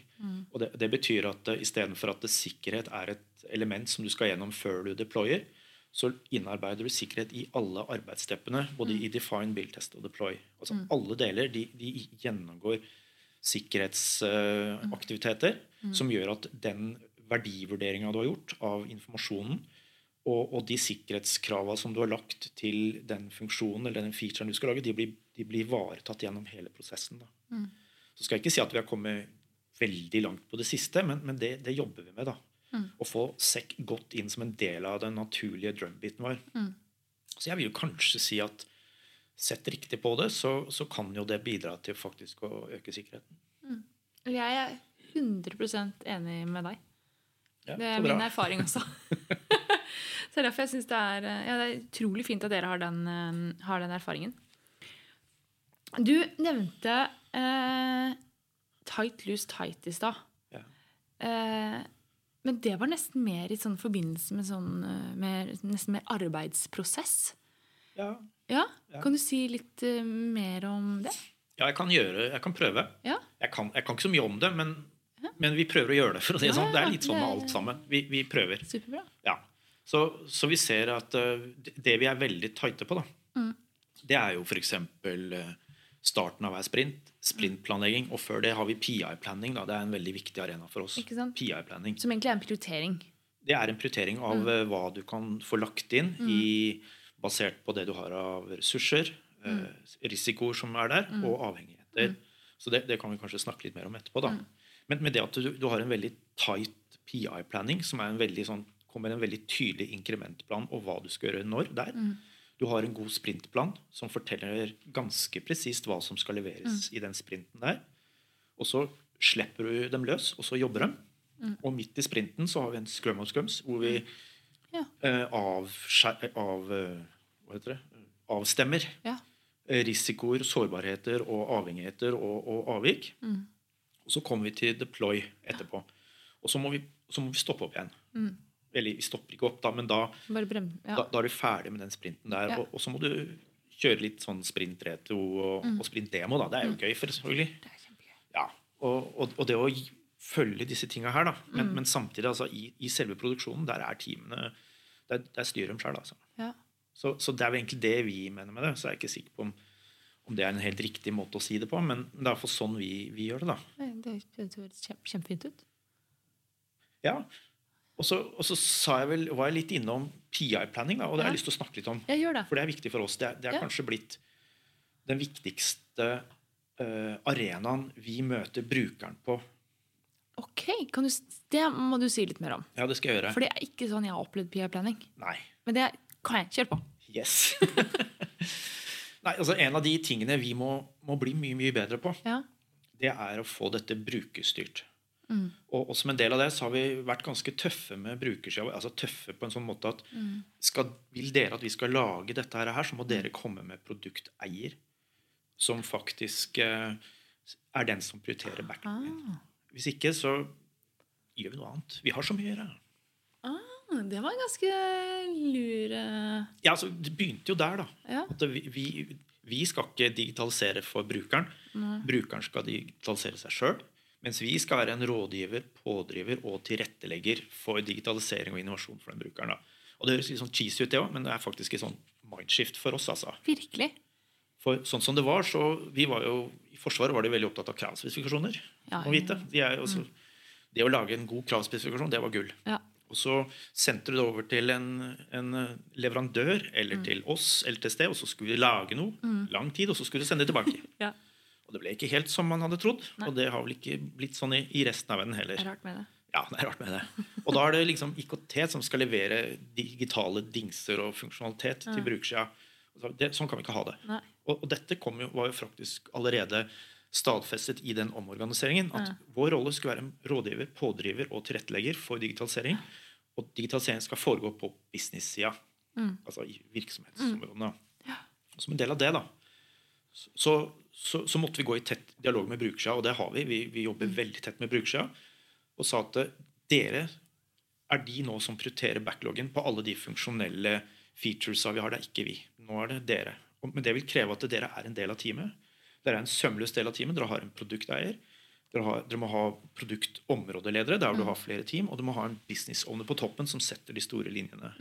Speaker 3: Og det, det betyr at uh, istedenfor at sikkerhet er et element som du skal gjennom før du deployer, så innarbeider du sikkerhet i alle arbeidssteppene, både i define, build, test og deploy. Altså Alle deler de, de gjennomgår sikkerhetsaktiviteter som gjør at den verdivurderinga du har gjort av informasjonen, og, og de sikkerhetskravene som du har lagt til den funksjonen eller den featuren du skal lage, de blir, de blir ivaretatt gjennom hele prosessen. Da. Så skal jeg ikke si at vi har kommet veldig langt på det siste, men, men det, det jobber vi med. da. Å få sekk godt inn som en del av den naturlige drumbeaten vår. Så jeg vil jo kanskje si at sett riktig på det, så, så kan jo det bidra til faktisk å øke sikkerheten.
Speaker 1: Jeg er 100% enig med deg.
Speaker 3: Ja,
Speaker 1: Det er min erfaring også. så er derfor jeg synes det, er, ja, det er utrolig fint at dere har den, eh, har den erfaringen. Du nevnte eh, tight, loose, tight i stad.
Speaker 3: Ja.
Speaker 1: Eh, men det var nesten mer i sånn forbindelse med sånn eh, mer, nesten mer arbeidsprosess.
Speaker 3: Ja.
Speaker 1: Ja?
Speaker 3: Ja.
Speaker 1: Kan du si litt uh, mer om det?
Speaker 3: ja, jeg kan gjøre, jeg kan prøve.
Speaker 1: Ja?
Speaker 3: Jeg kan, jeg kan ikke så mye om det, men, men vi prøver å gjøre det. for å si det
Speaker 1: Ja,
Speaker 3: sånn. Det er litt sånn med alt sammen. Vi, vi prøver.
Speaker 1: Superbra.
Speaker 3: Ja. Så, så vi ser at uh, det- det vi er veldig tighte på, da,
Speaker 1: Mm.
Speaker 3: det er jo f.eks. Uh, starten av hver sprint, sprintplanlegging, og før det har vi PI-planning. Det er en veldig viktig arena for oss. PI-planning.
Speaker 1: Som egentlig er en prioritering.
Speaker 3: Det er en prioritering av
Speaker 1: Mm.
Speaker 3: eh, hva du kan få lagt inn i, basert på det du har av ressurser,
Speaker 1: Mm.
Speaker 3: eh, risikoer som er der, og avhengigheter. Så det, det kan vi kanskje snakke litt mer om etterpå. da. Men med det at du, du har en veldig tight PI-planning, som er en veldig sånn, kommer en veldig tydelig inkrementplan og hva du skal gjøre når der. Du har en god sprintplan som forteller ganske presist hva som skal leveres i den sprinten der. Og så slipper du dem løs, og så jobber de. Og midt i sprinten så har vi en scrum of scrums hvor vi
Speaker 1: Ja.
Speaker 3: eh, av, av, eh, det? avstemmer
Speaker 1: Ja.
Speaker 3: eh, risikoer, sårbarheter og avhengigheter og, og avvik. Og så kommer vi til deploy etterpå. Og så må vi, så må vi stoppe opp igjen. Eller vi stopper ikke opp, da, men da,
Speaker 1: brem... Ja.
Speaker 3: da, da er du ferdig med den sprinten der.
Speaker 1: Ja.
Speaker 3: Og, og så må du kjøre litt sånn sprint-retro og, og sprint-demo. da. Det er jo gøy, for selvfølgelig.
Speaker 1: Det er kjempegøy.
Speaker 3: Ja, og, og, det å følge disse tinga her, da. Men, men samtidig, altså, i, i selve produksjonen, der er teamene Der, der styrer de sjøl, altså.
Speaker 1: Ja.
Speaker 3: Så, så det er jo egentlig det vi mener med det. Så er jeg ikke sikker på om, om det er en helt riktig måte å si det på, men det er iallfall sånn vi, vi gjør det, da.
Speaker 1: Det det høres kjempefint ut.
Speaker 3: Ja. Og så, og så sa jeg vel, var jeg litt innom PI-planning, og det har jeg lyst til å snakke litt om.
Speaker 1: Jeg gjør det.
Speaker 3: For det er viktig for oss. Det er, det er kanskje blitt den viktigste uh, arenaen vi møter brukeren på.
Speaker 1: Ok, kan du, Det må du si litt mer om.
Speaker 3: Ja, det skal jeg gjøre.
Speaker 1: For det er ikke sånn jeg har opplevd PI-planning.
Speaker 3: Nei.
Speaker 1: Men det kan jeg. Kjør på.
Speaker 3: Yes. Nei, altså En av de tingene vi må, må bli mye mye bedre på,
Speaker 1: Ja.
Speaker 3: det er å få dette brukerstyrt.
Speaker 1: Mm.
Speaker 3: Og, og som en del av det så har vi vært ganske tøffe med brukersida. Altså tøffe på en sånn måte at
Speaker 1: Mm.
Speaker 3: skal, vil dere at vi skal lage dette her, så må dere komme med produkteier som faktisk eh, er den som prioriterer backlogen.
Speaker 1: Ah.
Speaker 3: Hvis ikke, så gjør vi noe annet. Vi har så mye å gjøre.
Speaker 1: Ah, det var en ganske lur eh,
Speaker 3: Ja, altså, Det begynte jo der, da.
Speaker 1: Ja.
Speaker 3: At vi, vi, vi skal ikke digitalisere for brukeren. Brukeren skal digitalisere seg sjøl. Mens vi skal være en rådgiver, pådriver og tilrettelegger for digitalisering og innovasjon for den brukeren. da. Og Det høres litt sånn cheesy ut, det òg, men det er faktisk et sånn mindshift for oss. altså.
Speaker 1: Virkelig.
Speaker 3: For sånn som det var, så vi var jo, I Forsvaret var de veldig opptatt av kravspesifikasjoner.
Speaker 1: Ja,
Speaker 3: må vite. De er jo
Speaker 1: Mm.
Speaker 3: det å lage en god kravspesifikasjon, det var gull.
Speaker 1: Ja.
Speaker 3: Og så sendte du det over til en, en leverandør
Speaker 1: Mm.
Speaker 3: eller til oss eller til sted, og så skulle de lage noe. Lang tid, og så skulle du sende det tilbake.
Speaker 1: ja.
Speaker 3: Og det ble ikke helt som man hadde trodd. Og det har vel ikke blitt sånn i, i resten av verden heller.
Speaker 1: Det er rart med det.
Speaker 3: Ja, det er rart med det. Og da er det liksom IKT som skal levere digitale dingser og funksjonalitet til brukersida. Sånn kan vi ikke ha det. Og, og dette kom jo, var jo faktisk allerede stadfestet i den omorganiseringen. At vår rolle skulle være en rådgiver, pådriver og tilrettelegger for digitalisering. Og digitalisering skal foregå på business-sida. Altså i virksomhetsområdene. Og som en del av det, da, så, så, så måtte vi gå i tett dialog med brukersida, og det har vi. Vi, vi jobber veldig tett med brukersida. Og sa at eh, dere er de nå som prioriterer backloggen på alle de funksjonelle featuresa vi har. Det er ikke vi. Nå er det dere. Men det vil kreve at dere er en del av teamet. Dere er en sømløs del av teamet. Dere har en produkteier. Dere, har, dere må ha produktområdeledere der du har flere team, og du må ha en business owner på toppen som setter de store linjene.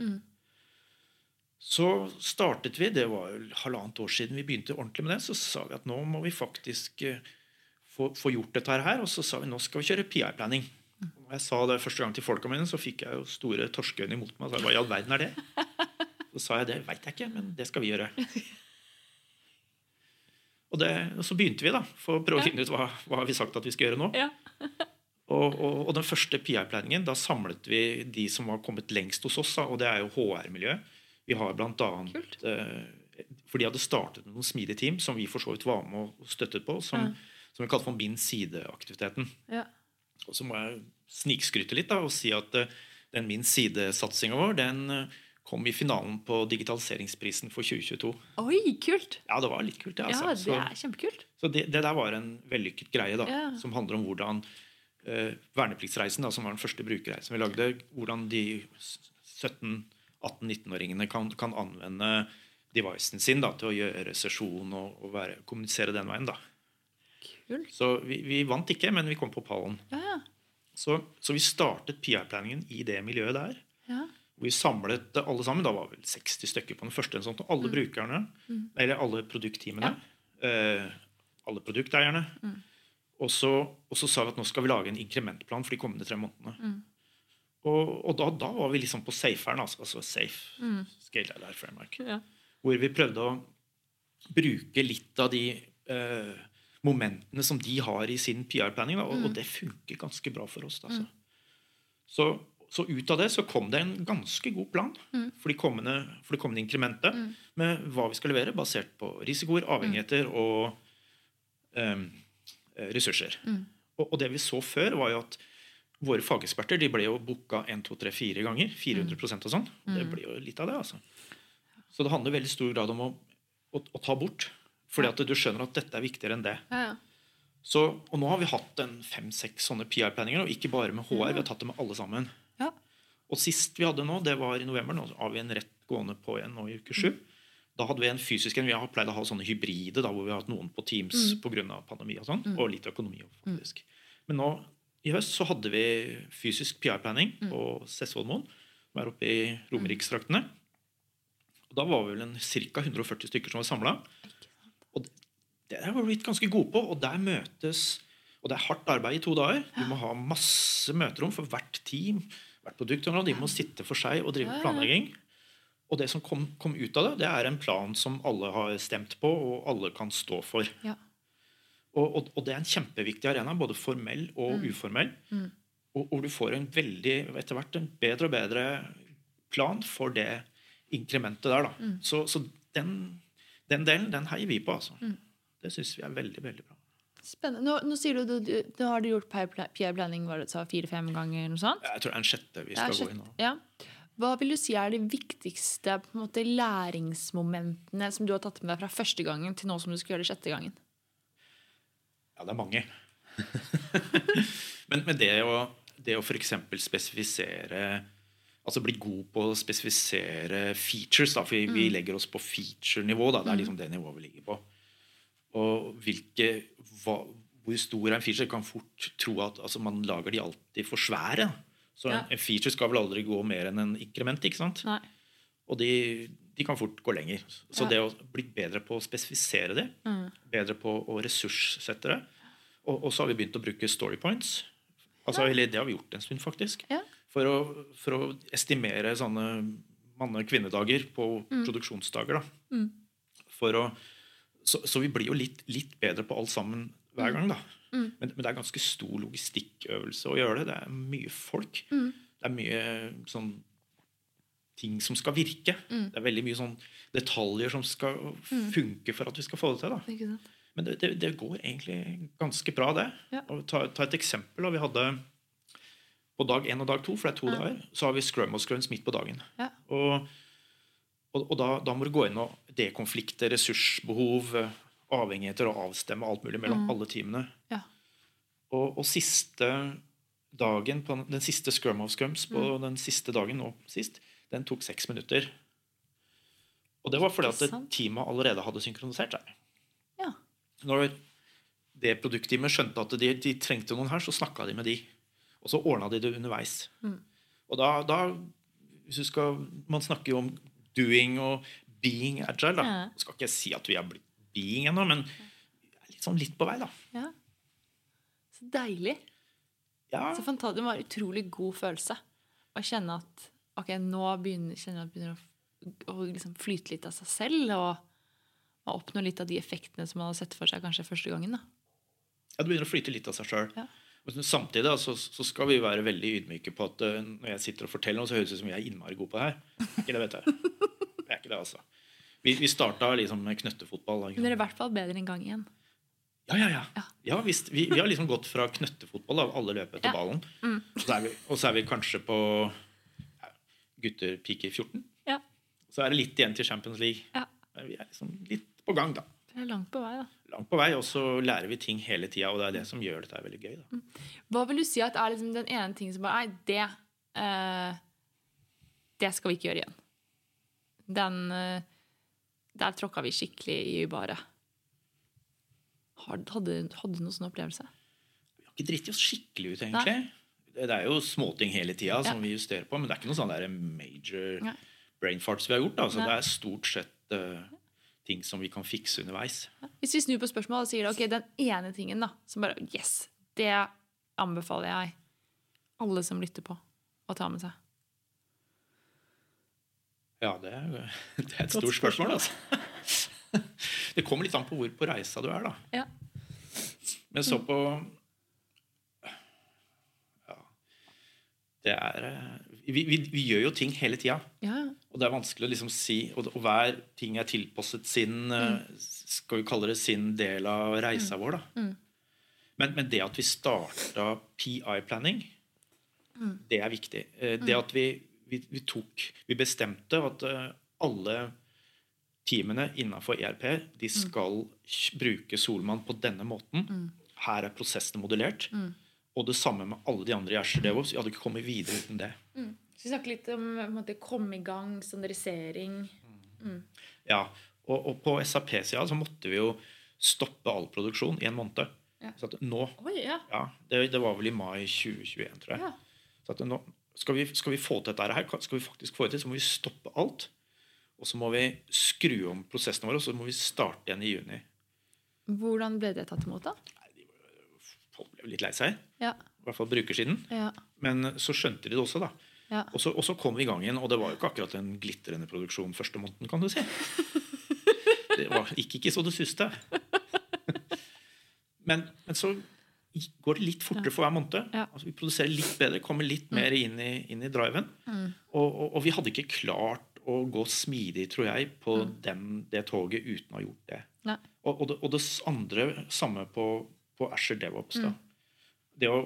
Speaker 3: Så startet vi, det var halvannet år siden vi begynte ordentlig med det, så sa vi at nå må vi faktisk eh, få, få gjort dette her, og så sa vi nå skal vi kjøre PI-planning. Når jeg sa det første gang til folka mine, så fikk jeg jo store torskeøyne imot meg. Så jeg, Hva i all verden er det? Så sa jeg det veit jeg ikke, men det skal vi gjøre. Og, det, og så begynte vi, da, for å prøve å finne ut hva, hva har vi sagt at vi skal gjøre nå.
Speaker 1: Ja.
Speaker 3: Og, og, og den første PI-planningen, da samlet vi de som var kommet lengst hos oss, da, og det er jo HR-miljøet. Vi har annet eh, For de hadde startet med noen smidige team som vi for så vidt var med og støttet på, som, som vi kalte for Min side-aktiviteten.
Speaker 1: Ja.
Speaker 3: Og så må jeg snikskryte litt da, og si at eh, den Min side-satsinga vår den eh, kom i finalen på digitaliseringsprisen for 2022.
Speaker 1: Oi, kult!
Speaker 3: Ja, det var litt kult, det.
Speaker 1: Ja,
Speaker 3: altså.
Speaker 1: det er kjempekult.
Speaker 3: Så det, det der var en vellykket greie, da,
Speaker 1: Ja.
Speaker 3: som handler om hvordan eh, vernepliktsreisen, da, som var den første brukerreisen vi lagde, hvordan de 17-18-19-åringene kan, kan anvende devicen sin da, til å gjøre sesjon og, og være, kommunisere den veien. da.
Speaker 1: Kult.
Speaker 3: Så vi, vi vant ikke, men vi kom på pallen.
Speaker 1: Ja, ja.
Speaker 3: Så, så vi startet PR-planningen i det miljøet der.
Speaker 1: ja.
Speaker 3: Vi samlet alle sammen. Da var vel 60 stykker på den første. Sånt, og alle brukerne, eller alle produktteamene. Eh, alle produkteierne. Og, så, og så sa vi at nå skal vi lage en inkrementplan for de kommende tre månedene. Og, og da, da var vi liksom på saferen, altså, altså safe scale Life framework.
Speaker 1: ja.
Speaker 3: Hvor vi prøvde å bruke litt av de eh, momentene som de har i sin PR-planning. Og, og det funker ganske bra for oss. Altså. Så, så ut av det så kom det en ganske god plan for, de kommende, for det kommende inkrementet med hva vi skal levere, basert på risikoer, avhengigheter og eh, ressurser. Og, og det vi så før, var jo at våre fageksperter de ble jo booka 1, 2, 3, 4 ganger. 400% og sånn. Det blir jo litt av det, altså. Så det handler i veldig stor grad om å, å, å ta bort. Fordi at du skjønner at dette er viktigere enn det.
Speaker 1: Ja, ja.
Speaker 3: Så, og nå har vi hatt en fem-seks sånne PR-planninger, og ikke bare med HR. Vi har tatt det med alle sammen.
Speaker 1: Ja.
Speaker 3: Og sist vi hadde nå, det var i november. Nå har vi en rett gående på igjen nå i uke sju. Da hadde vi en fysisk en. Vi har pleid å ha sånne hybride da, hvor vi har hatt noen på Teams på grunn av pandemi og sånn, og litt økonomi. faktisk. Men nå i høst så hadde vi fysisk PR-planning på Sessvollmoen, som er oppe i Romerikstraktene. Og Da var vi vel en ca. 140 stykker som var samla. Og det- det har vi blitt ganske gode på. Og der møtes Og det er hardt arbeid i to dager. Du må ha masse møterom for hvert team. hvert produktområde. De må sitte for seg og drive planlegging. Og det som kom, kom ut av det, det er en plan som alle har stemt på, og alle kan stå for.
Speaker 1: Ja.
Speaker 3: Og, og, og det er en kjempeviktig arena, både formell og uformell. Og, hvor du får en veldig, etter hvert en bedre og bedre plan for det inkrementet der. Da. Så, så den, den delen den heier vi på. altså. Det syns vi er veldig veldig bra.
Speaker 1: Spennende. Nå, nå sier du, du, du, har du gjort du sa, fire-fem ganger? noe sånt?
Speaker 3: Jeg tror det er en sjette vi skal sjette,
Speaker 1: gå
Speaker 3: inn nå.
Speaker 1: Ja. Hva vil du si er de viktigste måte, læringsmomentene som du har tatt med deg fra første gangen til nå som du skal gjøre det sjette gangen?
Speaker 3: Ja, det er mange. men, men det å, det å f.eks. spesifisere Altså bli god på å spesifisere features, da, for vi, vi legger oss på feature-nivå. Det er liksom det nivået vi ligger på. Og hvilke, hva, hvor stor er en feature? Kan fort tro at altså, man lager de alltid for svære. Så
Speaker 1: Ja.
Speaker 3: en, en feature skal vel aldri gå mer enn en inkrement. ikke sant?
Speaker 1: Nei.
Speaker 3: Og de, de kan fort gå lenger. Så
Speaker 1: Ja.
Speaker 3: det å bli bedre på å spesifisere det, bedre på å ressurssette det og, og så har vi begynt å bruke story points. Altså, eller Det har vi gjort en stund, faktisk.
Speaker 1: Ja.
Speaker 3: For, å, for å estimere sånne manne-kvinnedager på produksjonsdager. da. For å, så, så vi blir jo litt, litt bedre på alt sammen hver gang. da. Men, men det er ganske stor logistikkøvelse å gjøre det. Det er mye folk. Det er mye sånn ting som skal virke. Det er veldig mye sånn detaljer som skal funke for at vi skal få det til. Men det, det, det går egentlig ganske bra, det.
Speaker 1: Ja.
Speaker 3: Ta, ta et eksempel. Vi hadde på dag én og dag to, for det er to dager, så har vi scrum og scrums midt på dagen.
Speaker 1: Ja.
Speaker 3: Og, og, og da, da må du gå inn og dekonflikte ressursbehov, eh, avhengigheter og avstemme alt mulig mellom alle teamene.
Speaker 1: Ja.
Speaker 3: Og, og siste dagen, på den, den siste scrum of scrums på den siste dagen nå sist, den tok seks minutter. Og det var fordi at teamet allerede hadde synkronisert seg.
Speaker 1: Ja.
Speaker 3: Når det produktteamet skjønte at de, de trengte noen her, så snakka de med de. Og så ordna de det underveis. Og da, da hvis du skal, Man snakker jo om doing og being agile. da.
Speaker 1: Ja.
Speaker 3: Skal ikke si at vi er blitt being ennå, men litt sånn litt på vei, da.
Speaker 1: ja. Så deilig.
Speaker 3: Ja,
Speaker 1: Så fantastisk. Det var en utrolig god følelse å kjenne at ok, nå begynner, kjenner jeg at det begynner å, å liksom flyte litt av seg selv, og, man oppnå litt av de effektene som man har sett for seg kanskje første gangen. da.
Speaker 3: ja, det begynner å flyte litt av seg sjøl.
Speaker 1: Ja.
Speaker 3: Samtidig da, så, så skal vi være veldig ydmyke på at uh, når jeg sitter og forteller noe, så høres det ut som jeg er innmari god på det her. Ikke det, vet jeg. Det er ikke det, altså. Vi, vi starta liksom med knøttefotball. da,
Speaker 1: Men dere er i hvert fall bedre enn gang igjen.
Speaker 3: Ja, ja, ja.
Speaker 1: Ja.
Speaker 3: ja visst, vi, vi har liksom gått fra knøttefotball av alle løp etter ballen. Og, så er vi, og så er vi kanskje på gutter piker 14.
Speaker 1: Ja.
Speaker 3: Så er det litt igjen til Champions League.
Speaker 1: Ja.
Speaker 3: Men Vi er liksom litt på gang, da.
Speaker 1: Det er langt på vei, da.
Speaker 3: Langt på vei, og så lærer vi ting hele tida, og det er det som gjør dette veldig gøy. da.
Speaker 1: Hva vil du si at er liksom den ene tingen som bare Nei, det uh, Det skal vi ikke gjøre igjen. Den uh, Der tråkka vi skikkelig i ubaret. Hadde, hadde du noen sånn opplevelse?
Speaker 3: Vi har ikke dritt oss skikkelig ut, egentlig. Det, det er jo småting hele tida som vi justerer på, men det er ikke noe sånn der major
Speaker 1: Nei.
Speaker 3: brain farts vi har gjort. da. Altså, det er stort sett uh, ting som vi kan fikse underveis.
Speaker 1: Hvis vi snur på spørsmålet og sier ok, den ene tingen da, som bare Yes! Det anbefaler jeg alle som lytter på, å ta med seg.
Speaker 3: Ja, det er, det er et stort spørsmål, altså. Det kommer litt an på hvor på reisa du er, da.
Speaker 1: Ja.
Speaker 3: Men så på Ja. Det er eh, vi, vi, vi gjør jo ting hele tida.
Speaker 1: Ja.
Speaker 3: Og det er vanskelig å liksom si Og, og hver ting er tilpasset sin mm. Skal vi kalle det sin del av reisa vår. da. Men, men det at vi starta PI-planning, det er viktig. Eh, Det at vi, vi, vi tok Vi bestemte at eh, alle teamene innenfor ERP de skal kj- bruke Solmann på denne måten. Her er prosessene modellert. Og det samme med alle de andre i Azure DevOps. Vi hadde ikke kommet videre uten det.
Speaker 1: Så vi snakker litt om måte, komme i gang, standardisering.
Speaker 3: Ja, og, og på SAP-sida så måtte vi jo stoppe all produksjon i en måned.
Speaker 1: Ja.
Speaker 3: Så at nå,
Speaker 1: Oi, ja.
Speaker 3: ja, det, det var vel i mai 2021, tror jeg.
Speaker 1: ja.
Speaker 3: Så at nå, skal, vi, skal vi få til dette her, skal vi faktisk få det til, så må vi stoppe alt. Og så må vi skru om prosessene våre, og så må vi starte igjen i juni.
Speaker 1: Hvordan ble det tatt imot, da?
Speaker 3: Litt lei seg,
Speaker 1: Ja.
Speaker 3: i hvert fall brukersiden.
Speaker 1: Ja.
Speaker 3: Men så skjønte de det også, da.
Speaker 1: ja.
Speaker 3: Og så, og så kom vi i gang igjen, og det var jo ikke akkurat en glitrende produksjon første måneden, kan du si. Det var, gikk ikke så det suste. Men, men så går det litt fortere for hver måned.
Speaker 1: Ja. Mm.
Speaker 3: Altså, vi produserer litt bedre, kommer litt mer inn i, inn i driven. Og, og, og vi hadde ikke klart å gå smidig, tror jeg, på den, det toget uten å ha gjort det.
Speaker 1: Mm.
Speaker 3: Og, og, det, og det andre samme på, på Azure DevOps.
Speaker 1: Mm.
Speaker 3: Det å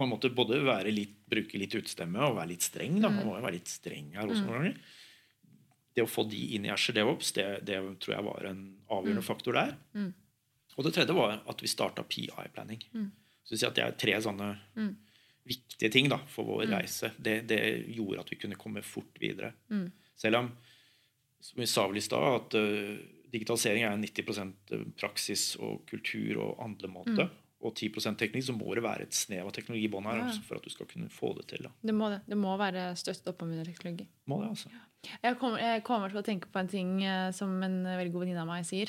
Speaker 3: på en måte både være litt, bruke litt utestemme og være litt streng. Da.
Speaker 1: Mm.
Speaker 3: Man må jo være litt streng her også noen ganger. Det å få de inn i Azure DevOps, det, det tror jeg var en avgjørende faktor der.
Speaker 1: Mm.
Speaker 3: Og det tredje var at vi starta PI-planning. Så Det er tre sånne
Speaker 1: Mm.
Speaker 3: viktige ting da, for vår reise. Det, det gjorde at vi kunne komme fort videre.
Speaker 1: Mm.
Speaker 3: Selv om, som vi sa vel i stad, at eh, digitalisering er 90% praksis og kultur og handlemåte.
Speaker 1: Mm.
Speaker 3: Og 10 teknikk, så må det være et snev av teknologi i bånn her
Speaker 1: Ja.
Speaker 3: for at du skal kunne få det til. Da.
Speaker 1: Det må det. Det må være støttet opp om under teknologi.
Speaker 3: Må det, altså.
Speaker 1: Jeg kommer, jeg kommer til å tenke på en ting eh, som en veldig god venninne av meg sier.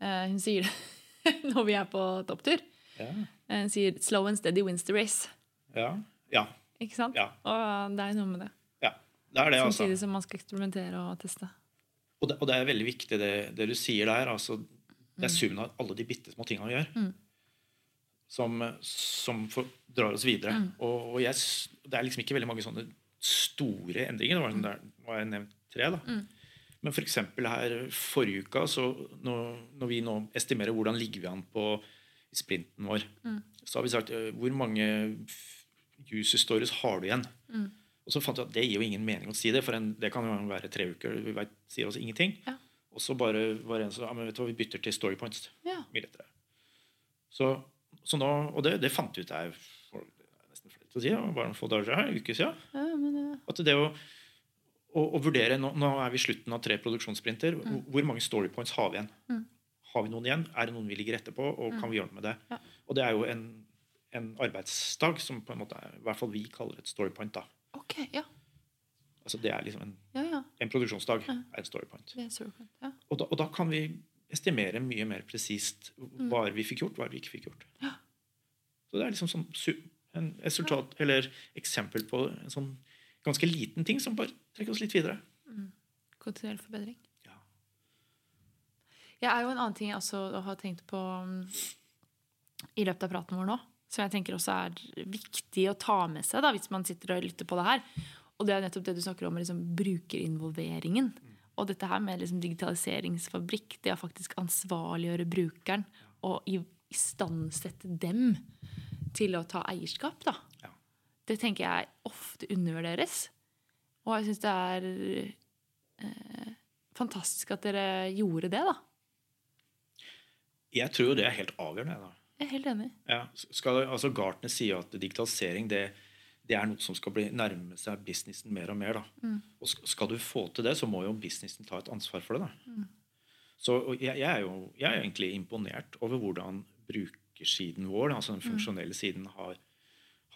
Speaker 1: Eh, hun sier det når vi er på topptur.
Speaker 3: Ja.
Speaker 1: Eh, Hun sier 'slow and steady wins the race'.
Speaker 3: Ja. ja.
Speaker 1: Ikke sant?
Speaker 3: Ja.
Speaker 1: Og det er noe med det.
Speaker 3: ja. Det er det, altså.
Speaker 1: Samtidig som man skal eksperimentere og teste.
Speaker 3: Og det, og det er veldig viktig det, det du sier der. Altså, det er summen av alle de bitte små tinga vi gjør,
Speaker 1: Mm.
Speaker 3: Som, som for, drar oss videre.
Speaker 1: Mm.
Speaker 3: Og, og jeg, det er liksom ikke veldig mange sånne store endringer. Det var, sånn der, nå jeg nevnt tre. da.
Speaker 1: Mm.
Speaker 3: Men f.eks. her forrige uka, så når, når vi nå estimerer hvordan ligger vi an på sprinten vår,
Speaker 1: Mm.
Speaker 3: så har vi sagt eh, hvor mange user stories har du igjen?
Speaker 1: Mm.
Speaker 3: Og så fant jeg at det gir jo ingen mening å si det, for en, det kan jo være tre uker. Vi vet, sier oss ingenting.
Speaker 1: Ja.
Speaker 3: Og så bare var det en som ja, men vet du hva, vi bytter til story points.
Speaker 1: Ja.
Speaker 3: Mye lettere. Så, så nå, og det, det fant ut jeg for nesten flere til å si, bare noen få dager siden, en uke siden.
Speaker 1: Ja, men, ja.
Speaker 3: At det å, å, å vurdere nå, nå er vi i slutten av tre produksjonssprinter. Hvor- Hvor mange story points har vi igjen?
Speaker 1: Mm.
Speaker 3: Har vi noen igjen? Er det noen vi ligger etterpå. Og kan vi gjøre noe med det?
Speaker 1: Ja.
Speaker 3: Og det er jo en, en arbeidsdag som på en måte er, i hvert fall vi kaller et story point. da.
Speaker 1: ok, ja.
Speaker 3: Altså Det er liksom en,
Speaker 1: Ja, ja.
Speaker 3: en produksjonsdag
Speaker 1: Ja.
Speaker 3: er et story point.
Speaker 1: Det er servant. Ja.
Speaker 3: Og da, og da kan vi estimere mye mer presist hva vi fikk gjort, hva vi ikke fikk gjort.
Speaker 1: Ja.
Speaker 3: Så det er liksom sånn en resultat, eller eksempel på en sånn ganske liten ting som bare trekker oss litt videre.
Speaker 1: Kontinuerlig forbedring.
Speaker 3: Ja.
Speaker 1: Jeg er jo en annen ting jeg også har tenkt på mm, i løpet av praten vår nå, som jeg tenker også er viktig å ta med seg da, hvis man sitter og lytter på det her. Og det er nettopp det du snakker om, liksom, brukerinvolveringen. Og dette her med liksom, digitaliseringsfabrikk, det å faktisk ansvarliggjøre brukeren og i- istandsette dem til å ta eierskap, da.
Speaker 3: Ja.
Speaker 1: Det tenker jeg ofte undervurderes. Og jeg syns det er eh, fantastisk at dere gjorde det, da.
Speaker 3: Jeg tror jo det er helt avgjørende. Da.
Speaker 1: Jeg er helt enig.
Speaker 3: Ja, skal, altså Gartner sier at digitalisering det, det er noe som skal bli nærme seg businessen mer og mer. Da. Og skal du få til det, så må jo businessen ta et ansvar for det. Da. Så jeg, jeg, er jo, jeg er egentlig imponert over hvordan brukersiden vår, altså den funksjonelle siden, har,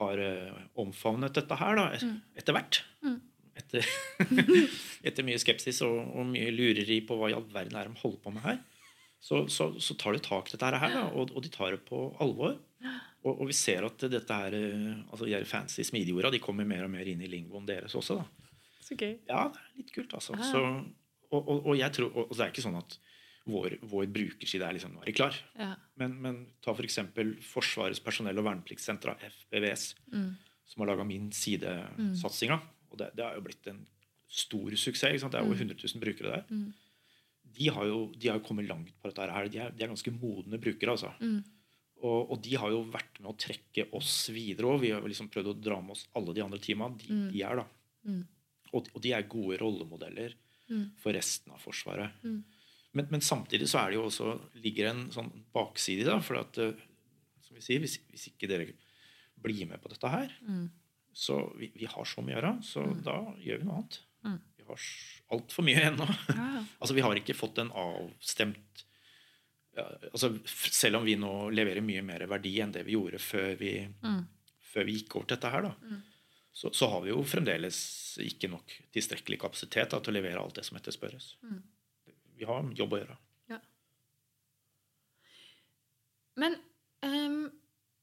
Speaker 3: har eh, omfavnet dette her da, et- etter hvert. Etter, etter mye skepsis og, og mye lureri på hva i all verden er de holder på med her så, så, så tar de tak i dette her, da, og, og de tar det på alvor. Og, og vi ser at dette her, eh, altså de her fancy smidigorda de kommer mer og mer inn i lingoen deres også. da.
Speaker 1: Så gøy.
Speaker 3: Ja, det er litt kult, altså. Så, og, og, jeg tror, og det er ikke sånn at vår, vår brukerside er liksom være klar.
Speaker 1: Ja.
Speaker 3: Men, men ta f.eks. For Forsvarets personell- og vernepliktssenter, FBVS, som har laga min sidesatsinga. Og det, det har jo blitt en stor suksess. Det er over 100 000 brukere der. De, har jo, de har kommet langt på dette her. De er, de er ganske modne brukere. altså. Og, og de har jo vært med å trekke oss videre òg. Vi har liksom prøvd å dra med oss alle de andre teama. De, de er da. Og, og de er gode rollemodeller for resten av Forsvaret. Men, men samtidig så er det jo også, ligger en sånn bakside i det. For at, eh, som vi sier, hvis, hvis ikke dere blir med på dette her, så vi, vi har så mye å gjøre, så da gjør vi noe annet. Vi har altfor mye ennå.
Speaker 1: Ja,
Speaker 3: altså, vi har ikke fått en avstemt ja, altså, Selv om vi nå leverer mye mer verdi enn det vi gjorde før vi, før vi gikk over til dette her, da, så, så har vi jo fremdeles ikke nok tilstrekkelig kapasitet da, til å levere alt det som etterspørres. Vi har en jobb å gjøre.
Speaker 1: Ja. Men um,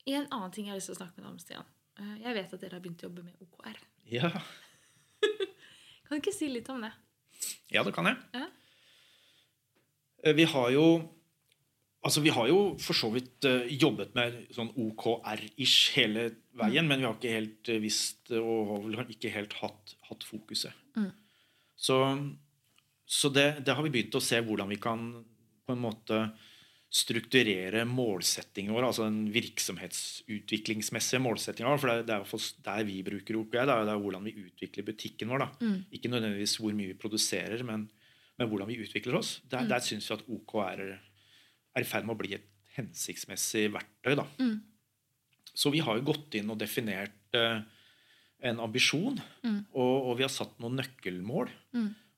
Speaker 1: en annen ting jeg har lyst til å snakke med deg om, Stian. Eh, jeg vet at dere har begynt å jobbe med OKR.
Speaker 3: Ja,
Speaker 1: Kan du ikke si litt om det?
Speaker 3: ja det kan jeg.
Speaker 1: Ja.
Speaker 3: Eh, Vi har jo Altså, Vi har jo for så vidt eh, jobbet med sånn OKR-ish hele veien, men vi har ikke helt eh, visst og har vel ikke helt hatt, hatt fokuset. Så, så det, det har vi begynt å se hvordan vi kan på en måte strukturere målsettingen vår, altså den virksomhetsutviklingsmessige målsettinga vår. For det er, det er der vi bruker OKR. Det er, det er hvordan vi utvikler butikken vår. Da. Ikke nødvendigvis hvor mye vi produserer, men, men hvordan vi utvikler oss. Der, der syns vi at OKR er i ferd med å bli et hensiktsmessig verktøy. Da. Så vi har jo gått inn og definert uh, en ambisjon, og, og vi har satt noen nøkkelmål.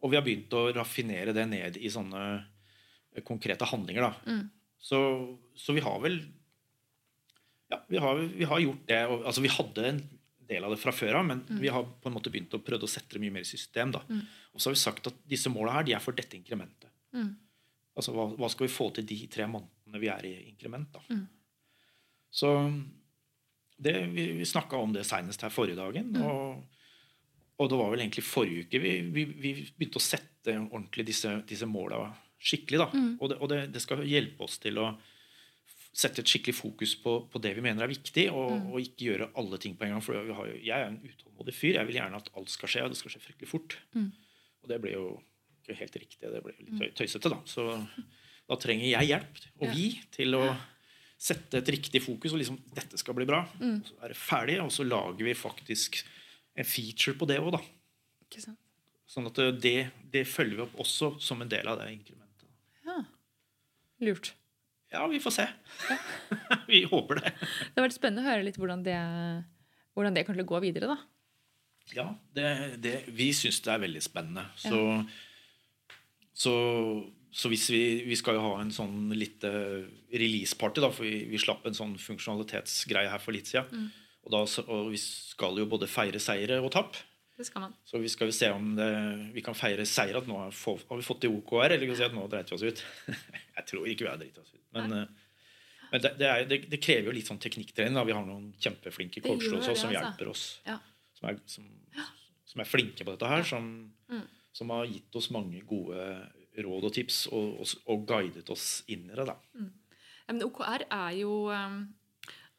Speaker 3: Og vi har begynt å raffinere det ned i sånne eh, konkrete handlinger. Da. Så, så vi har vel Ja, vi har, vi har gjort det. Og, altså, vi hadde en del av det fra før av, men vi har på en måte begynt å prøve å sette det mye mer i system. Da. Og så har vi sagt at disse måla her, de er for dette inkrementet. Altså, hva, hva skal vi få til de tre månedene vi er i inkrement? Da? Så det, vi, vi snakka om det seinest her forrige dagen. Og, og det var vel egentlig forrige uke vi, vi, vi begynte å sette ordentlig disse, disse måla skikkelig. Da. Og, det, og det, det skal hjelpe oss til å sette et skikkelig fokus på, på det vi mener er viktig, og, og ikke gjøre alle ting på en gang. For vi har jeg er en utålmodig fyr. Jeg vil gjerne at alt skal skje, og det skal skje fryktelig fort. Og det ble jo ikke helt riktig. Det ble litt tøy- tøysete, da. Så da trenger jeg hjelp, og
Speaker 1: Ja.
Speaker 3: vi, til å sette et riktig fokus. Og liksom dette skal bli bra. Og så er det ferdig, og så lager vi faktisk en feature på det òg, da.
Speaker 1: Ikke sant?
Speaker 3: Sånn at det, det følger vi opp også som en del av det inkrementet.
Speaker 1: Ja. Lurt.
Speaker 3: Ja, vi får se. vi håper det.
Speaker 1: Det har vært spennende å høre litt hvordan det, hvordan det kommer til å gå videre, da.
Speaker 3: Ja, det, det, vi syns det er veldig spennende. Så, så, så hvis vi, vi skal jo ha en sånn lite release-party, da, for vi, vi slapp en sånn funksjonalitetsgreie her for litt siden. Og, da, og vi skal jo både feire seire og tap.
Speaker 1: Det skal man.
Speaker 3: Så vi skal se om det, vi kan feire seier at nå har, få, har vi fått til OKR, eller kan vi si at nå dreit vi oss ut. Jeg tror ikke vi har dreit oss ut. Men, eh, men det, det, er, det, krever jo litt sånn teknikktrening. Vi har noen kjempeflinke coacher hos oss som
Speaker 1: altså.
Speaker 3: hjelper oss.
Speaker 1: Ja.
Speaker 3: Som er, som, som er flinke på dette her. Som,
Speaker 1: Mm.
Speaker 3: som har gitt oss mange gode råd og tips, og, og, og guidet oss inn i det. da.
Speaker 1: Ja, men OKR er jo um,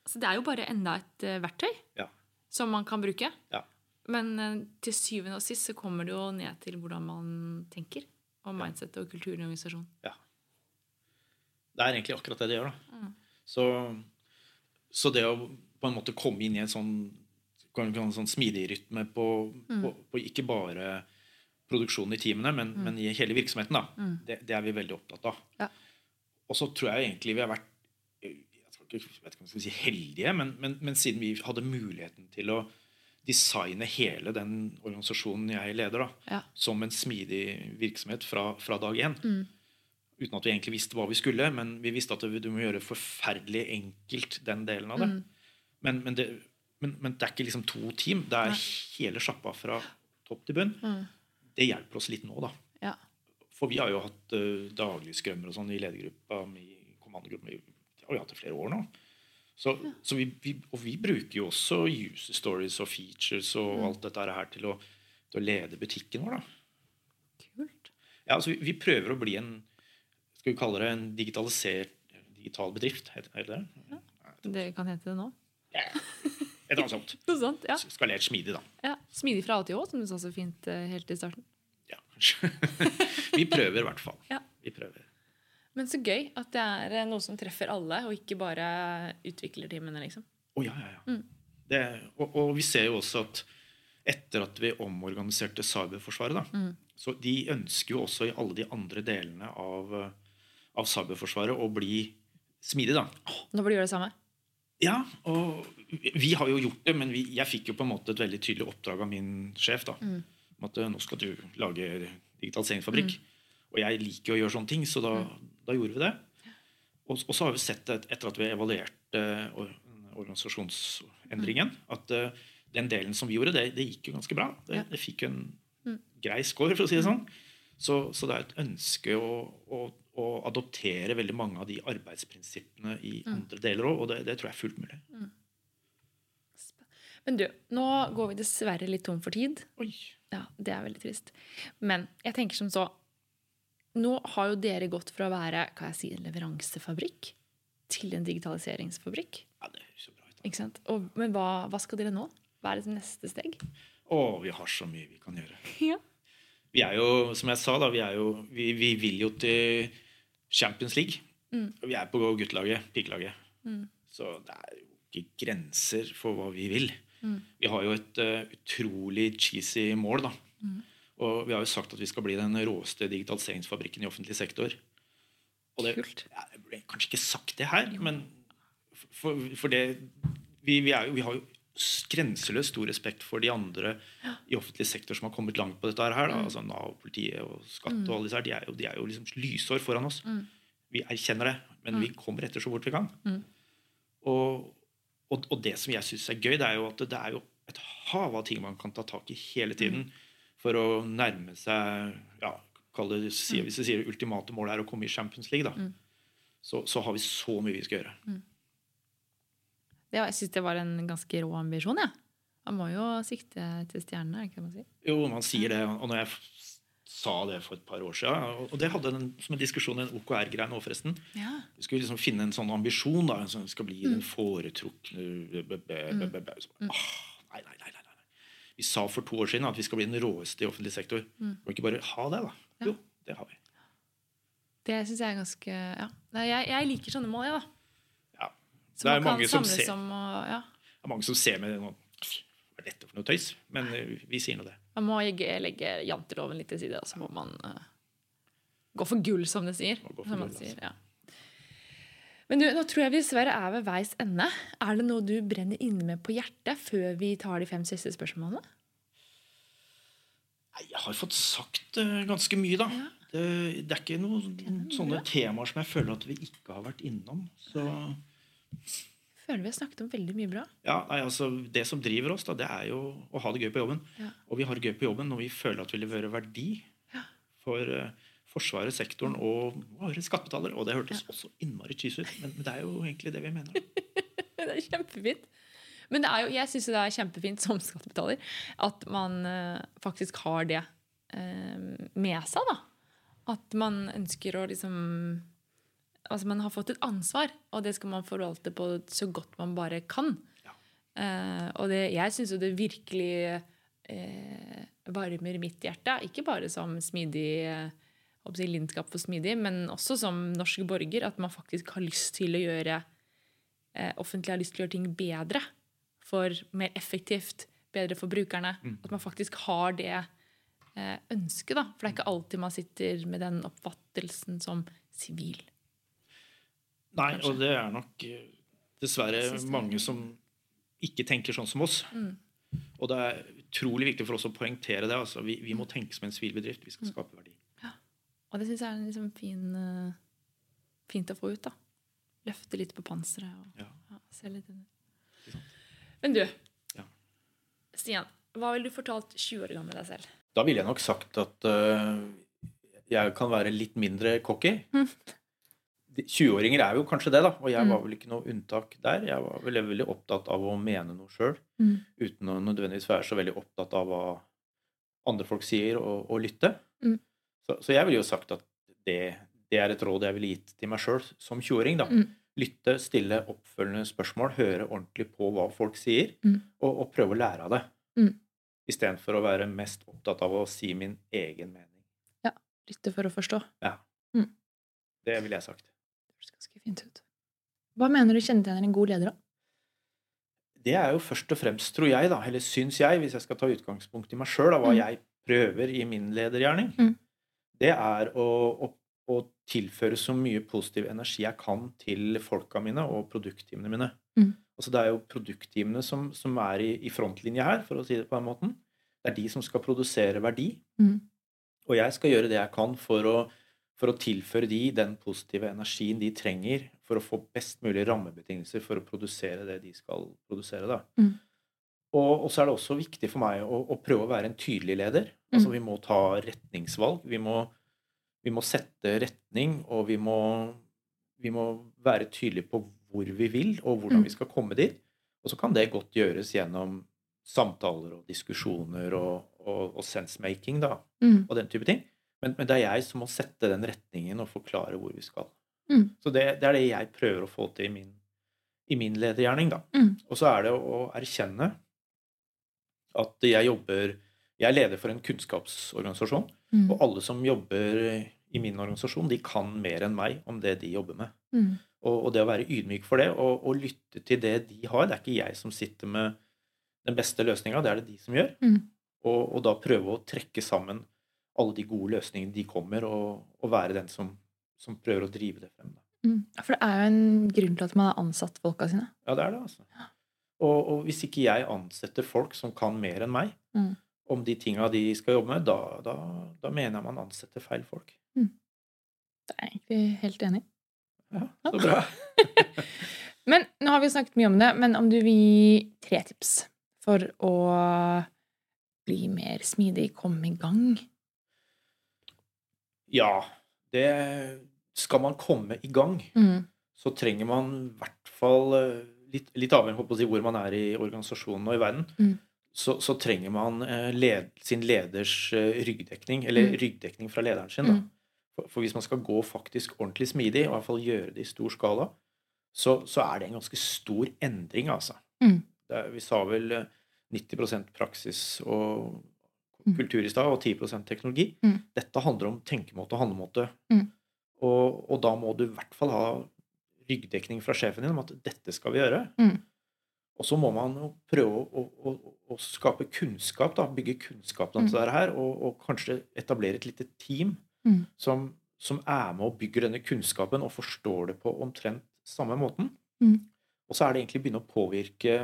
Speaker 1: altså Det er jo bare enda et eh, verktøy
Speaker 3: Ja.
Speaker 1: som man kan bruke.
Speaker 3: Ja.
Speaker 1: Men eh, til syvende og sist så kommer det jo ned til hvordan man tenker. Og mindset og kultur i organisasjonen.
Speaker 3: ja. Det er egentlig akkurat det det gjør. da.
Speaker 1: Mm.
Speaker 3: Så, så det å på en måte komme inn i en sånn, en sånn smidig rytme på,
Speaker 1: Mm.
Speaker 3: på, på ikke bare produksjonen i teamene, men, men i hele virksomheten, da,
Speaker 1: Mm.
Speaker 3: det, det er vi veldig opptatt av.
Speaker 1: Ja.
Speaker 3: Og så tror jeg egentlig vi har vært jeg skal ikke, jeg vet ikke om jeg skal si heldige, men, men, men siden vi hadde muligheten til å designe hele den organisasjonen jeg leder, da,
Speaker 1: Ja.
Speaker 3: som en smidig virksomhet fra, fra dag én.
Speaker 1: Mm.
Speaker 3: Uten at vi egentlig visste hva vi skulle, men vi visste at du må gjøre forferdelig enkelt den delen av det.
Speaker 1: Mm.
Speaker 3: Men, men, det men, men det er ikke liksom to team. Det er
Speaker 1: Nei.
Speaker 3: hele sjappa fra topp til bunn.
Speaker 1: Mm.
Speaker 3: Det hjelper oss litt nå, da.
Speaker 1: Ja.
Speaker 3: For vi har jo hatt uh, daglige skrømmer og sånn i ledergruppa, i kommandogruppa. i- har vi hatt det flere år nå. Så, så vi, vi, og vi bruker jo også user stories og features og
Speaker 1: Mm.
Speaker 3: alt dette her til å, til å lede butikken vår. da.
Speaker 1: Kult.
Speaker 3: Ja, altså vi, vi prøver å bli en Skal vi kalle det en digitalisert digital bedrift? Heter det? ja.
Speaker 1: Det kan hete det nå.
Speaker 3: Ja. Et annet sånt.
Speaker 1: Noe sånt, ja.
Speaker 3: Skalert smidig, da.
Speaker 1: ja. Smidig fra A til Å, som du sa så fint eh, helt i starten.
Speaker 3: Ja, kanskje. vi prøver i hvert fall.
Speaker 1: Ja. Men så gøy at det er eh, noe som treffer alle, og ikke bare utviklerteamene, liksom.
Speaker 3: Oh, ja, ja, ja.
Speaker 1: Mm.
Speaker 3: Det, og, og vi ser jo også at etter at vi omorganiserte Cyberforsvaret, da,
Speaker 1: Mm.
Speaker 3: så de ønsker jo også i alle de andre delene av, eh, av Cyberforsvaret å bli smidig, da.
Speaker 1: Nå burde de gjøre det samme.
Speaker 3: Ja, og vi har jo gjort det, men vi, jeg fikk jo på en måte et veldig tydelig oppdrag av min sjef. da,
Speaker 1: Mm.
Speaker 3: om at eh, nå skal du lage digitaliseringsfabrikk. Og jeg liker jo å gjøre sånne ting, så da, da gjorde vi det. Og, og så har vi sett et, etter at vi evaluerte uh, organisasjonsendringen, at uh, den delen som vi gjorde, det, det gikk jo ganske bra. Det,
Speaker 1: Ja.
Speaker 3: det fikk en
Speaker 1: Mm.
Speaker 3: grei score, for å si det sånn. Så, så det er et ønske å, å, å adoptere veldig mange av de arbeidsprinsippene i andre deler òg, og det, det tror jeg er fullt mulig.
Speaker 1: Men du, nå går vi dessverre litt tom for tid.
Speaker 3: Oi.
Speaker 1: Ja, det er veldig trist. Men jeg tenker som så Nå har jo dere gått fra å være hva jeg sier, en leveransefabrikk til en digitaliseringsfabrikk.
Speaker 3: Ja, det høres jo bra ut. da.
Speaker 1: Ikke sant? Og, men hva, hva skal dere nå? Hva er det neste steg?
Speaker 3: Å, vi har så mye vi kan gjøre.
Speaker 1: Ja.
Speaker 3: Vi er jo, som jeg sa, da, vi, er jo, vi, vi vil jo til Champions League.
Speaker 1: Mm.
Speaker 3: Og vi er på guttelaget, pikelaget.
Speaker 1: Mm.
Speaker 3: Så det er jo ikke grenser for hva vi vil.
Speaker 1: Mm.
Speaker 3: Vi har jo et uh, utrolig cheesy mål, da.
Speaker 1: Mm.
Speaker 3: Og vi har jo sagt at vi skal bli den råeste digitaliseringsfabrikken i offentlig sektor. Og det,
Speaker 1: Kult.
Speaker 3: Ja, jeg burde kanskje ikke sagt det her, men for, for det vi, vi, er vi har jo grenseløst stor respekt for de andre i offentlig sektor som har kommet langt på dette her. Da.
Speaker 1: Mm.
Speaker 3: Altså Nav, politiet og skatt og alle disse her. De er jo, de er jo liksom lysår foran oss.
Speaker 1: Mm.
Speaker 3: Vi erkjenner det, men vi kommer etter så fort vi kan.
Speaker 1: Mm.
Speaker 3: Og, og, og det som jeg syns er gøy, det er jo at det er jo et hav av ting man kan ta tak i hele tiden
Speaker 1: Mm.
Speaker 3: For å nærme seg ja, det, Hvis vi sier det ultimate målet er å komme i Champions League, da,
Speaker 1: Mm.
Speaker 3: så, så har vi så mye vi skal gjøre.
Speaker 1: Mm. var- jeg syns det var en ganske rå ambisjon. Ja. Man må jo sikte til stjernene, er det ikke det man sier?
Speaker 3: Jo, man sier det. Og når jeg sa det for et par år siden, og- det hadde en, som en diskusjon i en OKR-greie nå, forresten
Speaker 1: Ja.
Speaker 3: Vi skulle liksom finne en sånn ambisjon da, som skal bli den foretrukne nei, nei, nei, nei, nei. Vi sa for to år siden at vi skal bli den råeste i offentlig sektor. Kan vi ikke bare ha det, da?
Speaker 1: Ja.
Speaker 3: Jo, det har vi.
Speaker 1: Det syns jeg er ganske Ja. Jeg, jeg liker sånne mål, jeg, da.
Speaker 3: Ja.
Speaker 1: Som
Speaker 3: Det er
Speaker 1: man
Speaker 3: mange
Speaker 1: kan
Speaker 3: som
Speaker 1: samles
Speaker 3: ser-
Speaker 1: om. Og, ja.
Speaker 3: Det er mange som ser med noe Hva er dette for noe tøys? Men eh, vi sier nå det.
Speaker 1: Man må legge, janteloven litt til side, og så må man uh, gå for gull, som det sier. Som man
Speaker 3: gull,
Speaker 1: sier ja. Men du, nå tror jeg vi dessverre er ved veis ende. Er det noe du brenner inne med på hjertet før vi tar de fem siste spørsmålene?
Speaker 3: Jeg har fått sagt eh, ganske mye, da.
Speaker 1: Ja.
Speaker 3: Det, det er ikke noen sånne temaer som jeg føler at vi ikke har vært innom. Så
Speaker 1: føler vi har snakket om veldig mye bra.
Speaker 3: ja, nei, altså, Det som driver oss, da, det er jo å ha det gøy på jobben.
Speaker 1: Ja.
Speaker 3: Og vi har det gøy på jobben når vi føler at vi leverer verdi
Speaker 1: Ja.
Speaker 3: for eh, Forsvaret, sektoren og våre skattebetalere. Og det hørtes også innmari cheesy ut, men, det er jo egentlig det vi mener.
Speaker 1: Det er kjempefint. Men det er jo, jeg syns det er kjempefint som skattebetaler at man eh, faktisk har det eh, med seg. da. At man ønsker å liksom Altså man har fått et ansvar, og det skal man forvalte på så godt man bare kan.
Speaker 3: Ja.
Speaker 1: Eh, og det, jeg syns jo det virkelig varmer mitt hjerte. Ikke bare som smidig håper lidenskap for smidig, men også som norsk borger. At man faktisk har lyst til å gjøre eh, offentlig har lyst til å gjøre ting bedre. For mer effektivt, bedre for brukerne. At man faktisk har det eh, ønsket. da. For det er ikke alltid man sitter med den oppfattelsen som sivil.
Speaker 3: Nei,
Speaker 1: Kanskje.
Speaker 3: og det er nok eh, dessverre mange som ikke tenker sånn som oss.
Speaker 1: Mm.
Speaker 3: Og det er utrolig viktig for oss å poengtere det. Altså, vi, vi må tenke som en sivil bedrift. Vi skal
Speaker 1: Mm.
Speaker 3: skape verdi.
Speaker 1: Og det syns jeg er en liksom fin, eh, fint å få ut. da. Løfte litt på panseret og
Speaker 3: Ja.
Speaker 1: ja, se litt under. Men du,
Speaker 3: Ja.
Speaker 1: Stian, hva ville du fortalt 20 år gamle deg selv?
Speaker 3: Da ville jeg nok sagt at uh, jeg kan være litt mindre cocky. De- 20-åringer er jo kanskje det, da. Og jeg
Speaker 1: Mm.
Speaker 3: var vel ikke noe unntak der. Jeg var veldig, veldig opptatt av å mene noe sjøl,
Speaker 1: Mm.
Speaker 3: uten å nødvendigvis være så veldig opptatt av hva andre folk sier, og, og lytte.
Speaker 1: Mm.
Speaker 3: Så, så jeg ville jo sagt at det, det er et råd jeg ville gitt til meg sjøl som 20-åring. da.
Speaker 4: Mm.
Speaker 3: Lytte, stille oppfølgende spørsmål, høre ordentlig på hva folk sier,
Speaker 4: Mm.
Speaker 3: og, og prøve å lære av det.
Speaker 4: Mm.
Speaker 3: Istedenfor å være mest opptatt av å si min egen mening. Ja.
Speaker 4: Lytte for å forstå.
Speaker 3: Ja, Det ville jeg sagt.
Speaker 4: Det høres ganske fint ut. Hva mener du kjennetegner en god leder, da?
Speaker 3: Det er jo først og fremst, tror jeg, da, eller syns jeg, hvis jeg skal ta utgangspunkt i meg sjøl, hva
Speaker 4: Mm.
Speaker 3: jeg prøver i min ledergjerning,
Speaker 4: Mm.
Speaker 3: Det er å, å, å tilføre så mye positiv energi jeg kan til folka mine og produktteamene mine.
Speaker 4: Mm.
Speaker 3: Altså Det er jo produktteamene som, som er i, i frontlinje her, for å si det på den måten. Det er de som skal produsere verdi.
Speaker 4: Mm.
Speaker 3: Og jeg skal gjøre det jeg kan for å, for å tilføre de den positive energien de trenger for å få best mulig rammebetingelser for å produsere det de skal produsere. Da.
Speaker 4: Mm.
Speaker 3: Og, så er det også viktig for meg å, å prøve å være en tydelig leder. Altså
Speaker 4: Mm.
Speaker 3: Vi må ta retningsvalg. Vi må, vi må sette retning, og vi må, vi må være tydelige på hvor vi vil, og hvordan
Speaker 4: Mm.
Speaker 3: vi skal komme dit. Og så kan det godt gjøres gjennom samtaler og diskusjoner og, og, og sensemaking, da
Speaker 4: Mm.
Speaker 3: og den type ting. Men, men det er jeg som må sette den retningen og forklare hvor vi skal.
Speaker 4: Mm.
Speaker 3: Så det, det er det jeg prøver å få til i min, i min ledergjerning. da.
Speaker 4: Mm.
Speaker 3: Og så er det å erkjenne at jeg jobber Jeg er leder for en kunnskapsorganisasjon,
Speaker 4: Mm.
Speaker 3: og alle som jobber i min organisasjon, de kan mer enn meg om det de jobber med.
Speaker 4: Mm.
Speaker 3: Og, og det å være ydmyk for det, og, og lytte til det de har Det er ikke jeg som sitter med den beste løsninga, det er det de som gjør.
Speaker 4: Mm.
Speaker 3: Og, og da prøve å trekke sammen alle de gode løsningene de kommer, og, være den som, som prøver å drive det frem. Da.
Speaker 4: Mm. For det er jo en grunn til at man har ansatt folka sine.
Speaker 3: Ja, det er det, altså. Og, og hvis ikke jeg ansetter folk som kan mer enn meg
Speaker 4: Mm.
Speaker 3: om de tinga de skal jobbe med, da, da, da mener jeg man ansetter feil folk.
Speaker 4: Det er jeg egentlig helt enig. i.
Speaker 3: Ja, så bra.
Speaker 4: Men nå har vi snakket mye om det, men om du vil gi tre tips for å bli mer smidig, komme i gang?
Speaker 3: Ja, det Skal man komme i gang,
Speaker 4: Mm.
Speaker 3: så trenger man i hvert fall eh, Litt, litt avhengig av hvor man er i organisasjonen og i verden,
Speaker 4: Mm.
Speaker 3: så, så trenger man eh, led, sin leders eh, ryggdekning, eller
Speaker 4: Mm.
Speaker 3: ryggdekning fra lederen sin. Da.
Speaker 4: Mm.
Speaker 3: For, for hvis man skal gå faktisk ordentlig smidig, og i hvert fall gjøre det i stor skala, så, så er det en ganske stor endring, altså.
Speaker 4: Mm.
Speaker 3: Det er, vi sa vel eh, 90 praksis og
Speaker 4: Mm.
Speaker 3: kultur i stad, og 10% teknologi.
Speaker 4: Mm.
Speaker 3: Dette handler om tenkemåte og handlemåte. Og, og da må du i hvert fall ha ryggdekning fra sjefen din om at dette skal vi gjøre.
Speaker 4: Mm.
Speaker 3: Og så må man jo prøve å, å, å, skape kunnskap, da, bygge kunnskap om
Speaker 4: Mm.
Speaker 3: dette her, og, og kanskje etablere et lite team
Speaker 4: Mm.
Speaker 3: som, som er med og bygger denne kunnskapen og forstår det på omtrent samme måten.
Speaker 4: Mm.
Speaker 3: Og så er det egentlig å begynne å påvirke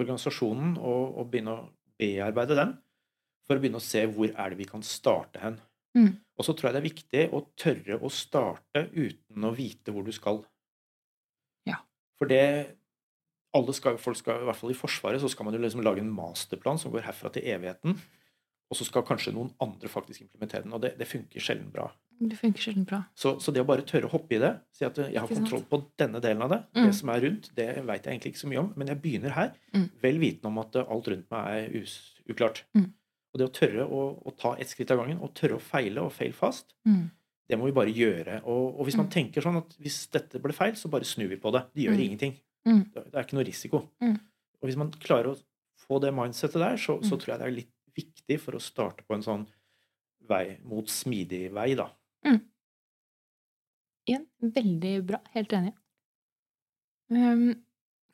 Speaker 3: organisasjonen og, og begynne å bearbeide den, for å begynne å se hvor er det vi kan starte hen.
Speaker 4: Mm.
Speaker 3: Og så tror jeg det er viktig å tørre å starte uten å vite hvor du skal. For det alle skal, folk skal, I hvert fall i Forsvaret så skal man jo liksom lage en masterplan som går herfra til evigheten. Og så skal kanskje noen andre faktisk implementere den. Og det, det funker sjelden bra.
Speaker 4: Det funker sjelden bra.
Speaker 3: Så, så det å bare tørre å hoppe i det, si at jeg har kontroll på denne delen av det,
Speaker 4: Mm.
Speaker 3: det som er rundt, det veit jeg egentlig ikke så mye om, men jeg begynner her,
Speaker 4: Mm.
Speaker 3: vel vitende om at alt rundt meg er uklart.
Speaker 4: Mm.
Speaker 3: Og det å tørre å, å ta ett skritt av gangen, og tørre å feile og fail fast,
Speaker 4: Mm.
Speaker 3: Det må vi bare gjøre. Og, og hvis man
Speaker 4: Mm.
Speaker 3: tenker sånn at hvis dette ble feil, så bare snur vi på det. Det gjør
Speaker 4: Mm.
Speaker 3: ingenting.
Speaker 4: Mm.
Speaker 3: Det, er ikke noe risiko.
Speaker 4: Mm.
Speaker 3: Og hvis man klarer å få det mindsettet der, så, så
Speaker 4: Mm.
Speaker 3: tror jeg det er litt viktig for å starte på en sånn vei mot smidig vei, da.
Speaker 4: Igjen, veldig bra. Helt enig. Um,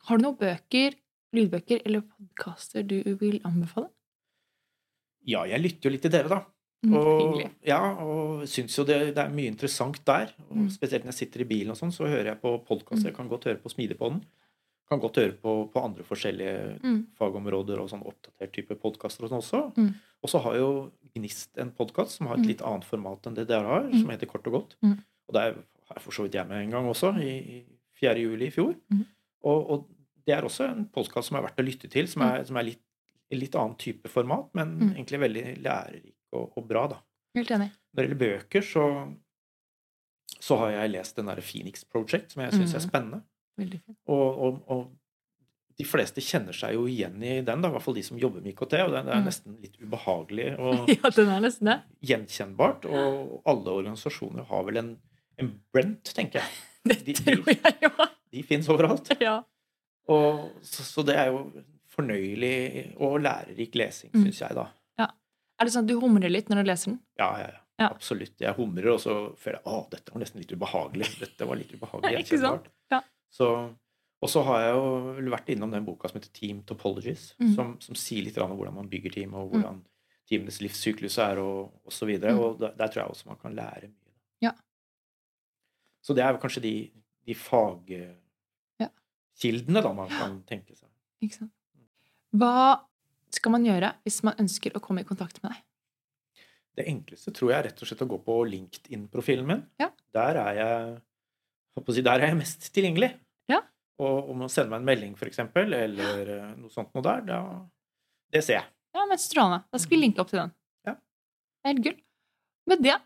Speaker 4: har du noen bøker, lydbøker eller podkaster du vil anbefale?
Speaker 3: Ja, jeg lytter jo litt til dere, da.
Speaker 4: Mm,
Speaker 3: Og, ja, og syns jo det, det er mye interessant der. Og
Speaker 4: Mm.
Speaker 3: Spesielt når jeg sitter i bilen, og sånn, så hører jeg på podkast. Jeg kan godt høre på Smidigpodden. Kan godt høre på, på andre forskjellige
Speaker 4: Mm.
Speaker 3: fagområder og sånn oppdatert type podkaster og sånn også.
Speaker 4: Mm.
Speaker 3: Og så har jo Gnist en podkast som har et
Speaker 4: Mm.
Speaker 3: litt annet format enn det dere har,
Speaker 4: Mm.
Speaker 3: som heter Kort og godt.
Speaker 4: Mm.
Speaker 3: Og der har for så vidt jeg med en gang også, i, i 4. juli i fjor.
Speaker 4: Mm.
Speaker 3: Og, og det er også en podkast som er verdt å lytte til, som er, som er litt, litt annen type format, men
Speaker 4: Mm.
Speaker 3: egentlig veldig lærerik og, og bra, da.
Speaker 4: Helt enig.
Speaker 3: Når det gjelder bøker, så, så har jeg lest den derre Phoenix Project, som jeg syns er
Speaker 4: Mhm.
Speaker 3: spennende.
Speaker 4: Veldig fint.
Speaker 3: Og, og, og de fleste kjenner seg jo igjen i den, da, i hvert fall de som jobber med IKT. Og det, det er
Speaker 4: Mm.
Speaker 3: nesten litt ubehagelig og
Speaker 4: Ja, den er nesten det.
Speaker 3: gjenkjennbart. Og alle organisasjoner har vel en, En Brent, tenker jeg.
Speaker 1: Det
Speaker 3: De-
Speaker 1: tror jeg jo.
Speaker 3: De fins overalt.
Speaker 1: Ja.
Speaker 3: Og, så, så det er jo fornøyelig og lærerik lesing,
Speaker 1: Mm.
Speaker 3: syns jeg, da.
Speaker 1: Er det sånn at du humrer litt når du leser den?
Speaker 3: Ja, ja, ja.
Speaker 1: Ja.
Speaker 3: Absolutt. Jeg humrer, og så føler jeg å, dette var nesten litt ubehagelig. Dette var litt ubehagelig.
Speaker 1: Ikke sant? Ja.
Speaker 3: Så, og så har jeg jo vært innom den boka som heter Team Topologies,
Speaker 1: Mm.
Speaker 3: som, som sier litt om hvordan man bygger team, og hvordan teamenes livssyklus er, og, og så videre.
Speaker 1: Mm.
Speaker 3: Og der, der tror jeg også man kan lære mye.
Speaker 1: Ja.
Speaker 3: Så det er kanskje de, de
Speaker 1: Ja.
Speaker 3: fagkildene da man kan tenke seg.
Speaker 1: Ikke sant? Hva skal man gjøre hvis man ønsker å komme i kontakt med deg?
Speaker 3: Det enkleste tror jeg rett og slett å gå på LinkedIn-profilen min.
Speaker 1: Ja.
Speaker 3: Der er jeg si, der er jeg mest tilgjengelig.
Speaker 1: Ja.
Speaker 3: Og om å sende meg en melding, eksempel, eller eh, noe sånt noe der, da Det ser jeg.
Speaker 1: Ja, men Strålende. Da skal vi linke opp til den.
Speaker 3: Ja.
Speaker 1: Det helt gull. Med det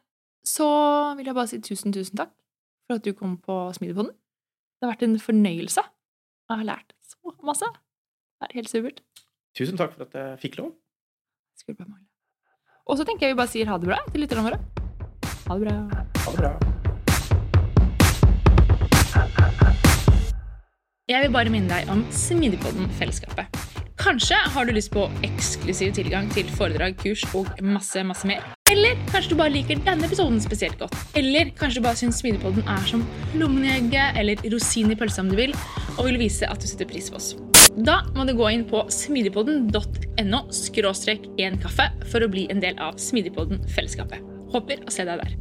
Speaker 1: så vil jeg bare si tusen, tusen takk for at du kom på Smidigpodden. Det har vært en fornøyelse. Jeg har lært så masse. Det er helt supert.
Speaker 3: Tusen takk for at jeg fikk lov.
Speaker 1: Skulle bare mangle. Og så tenker jeg vi bare sier ha det bra til lytterne våre. Ha det bra.
Speaker 3: Ha det bra.
Speaker 1: Jeg vil bare minne deg om Smidigpodden-fellesskapet. Kanskje har du lyst på eksklusiv tilgang til foredrag, kurs og masse, masse mer. Eller kanskje du bare liker denne episoden spesielt godt. Eller kanskje du bare syns Smidigpodden er som lommen i egget eller rosin i pølsa om du vil, og vil vise at du setter pris på oss. Da må du gå inn på smidigpodden.no skråstrek en kaffe for å bli en del av Smidigpodden-fellesskapet. Håper å se deg der.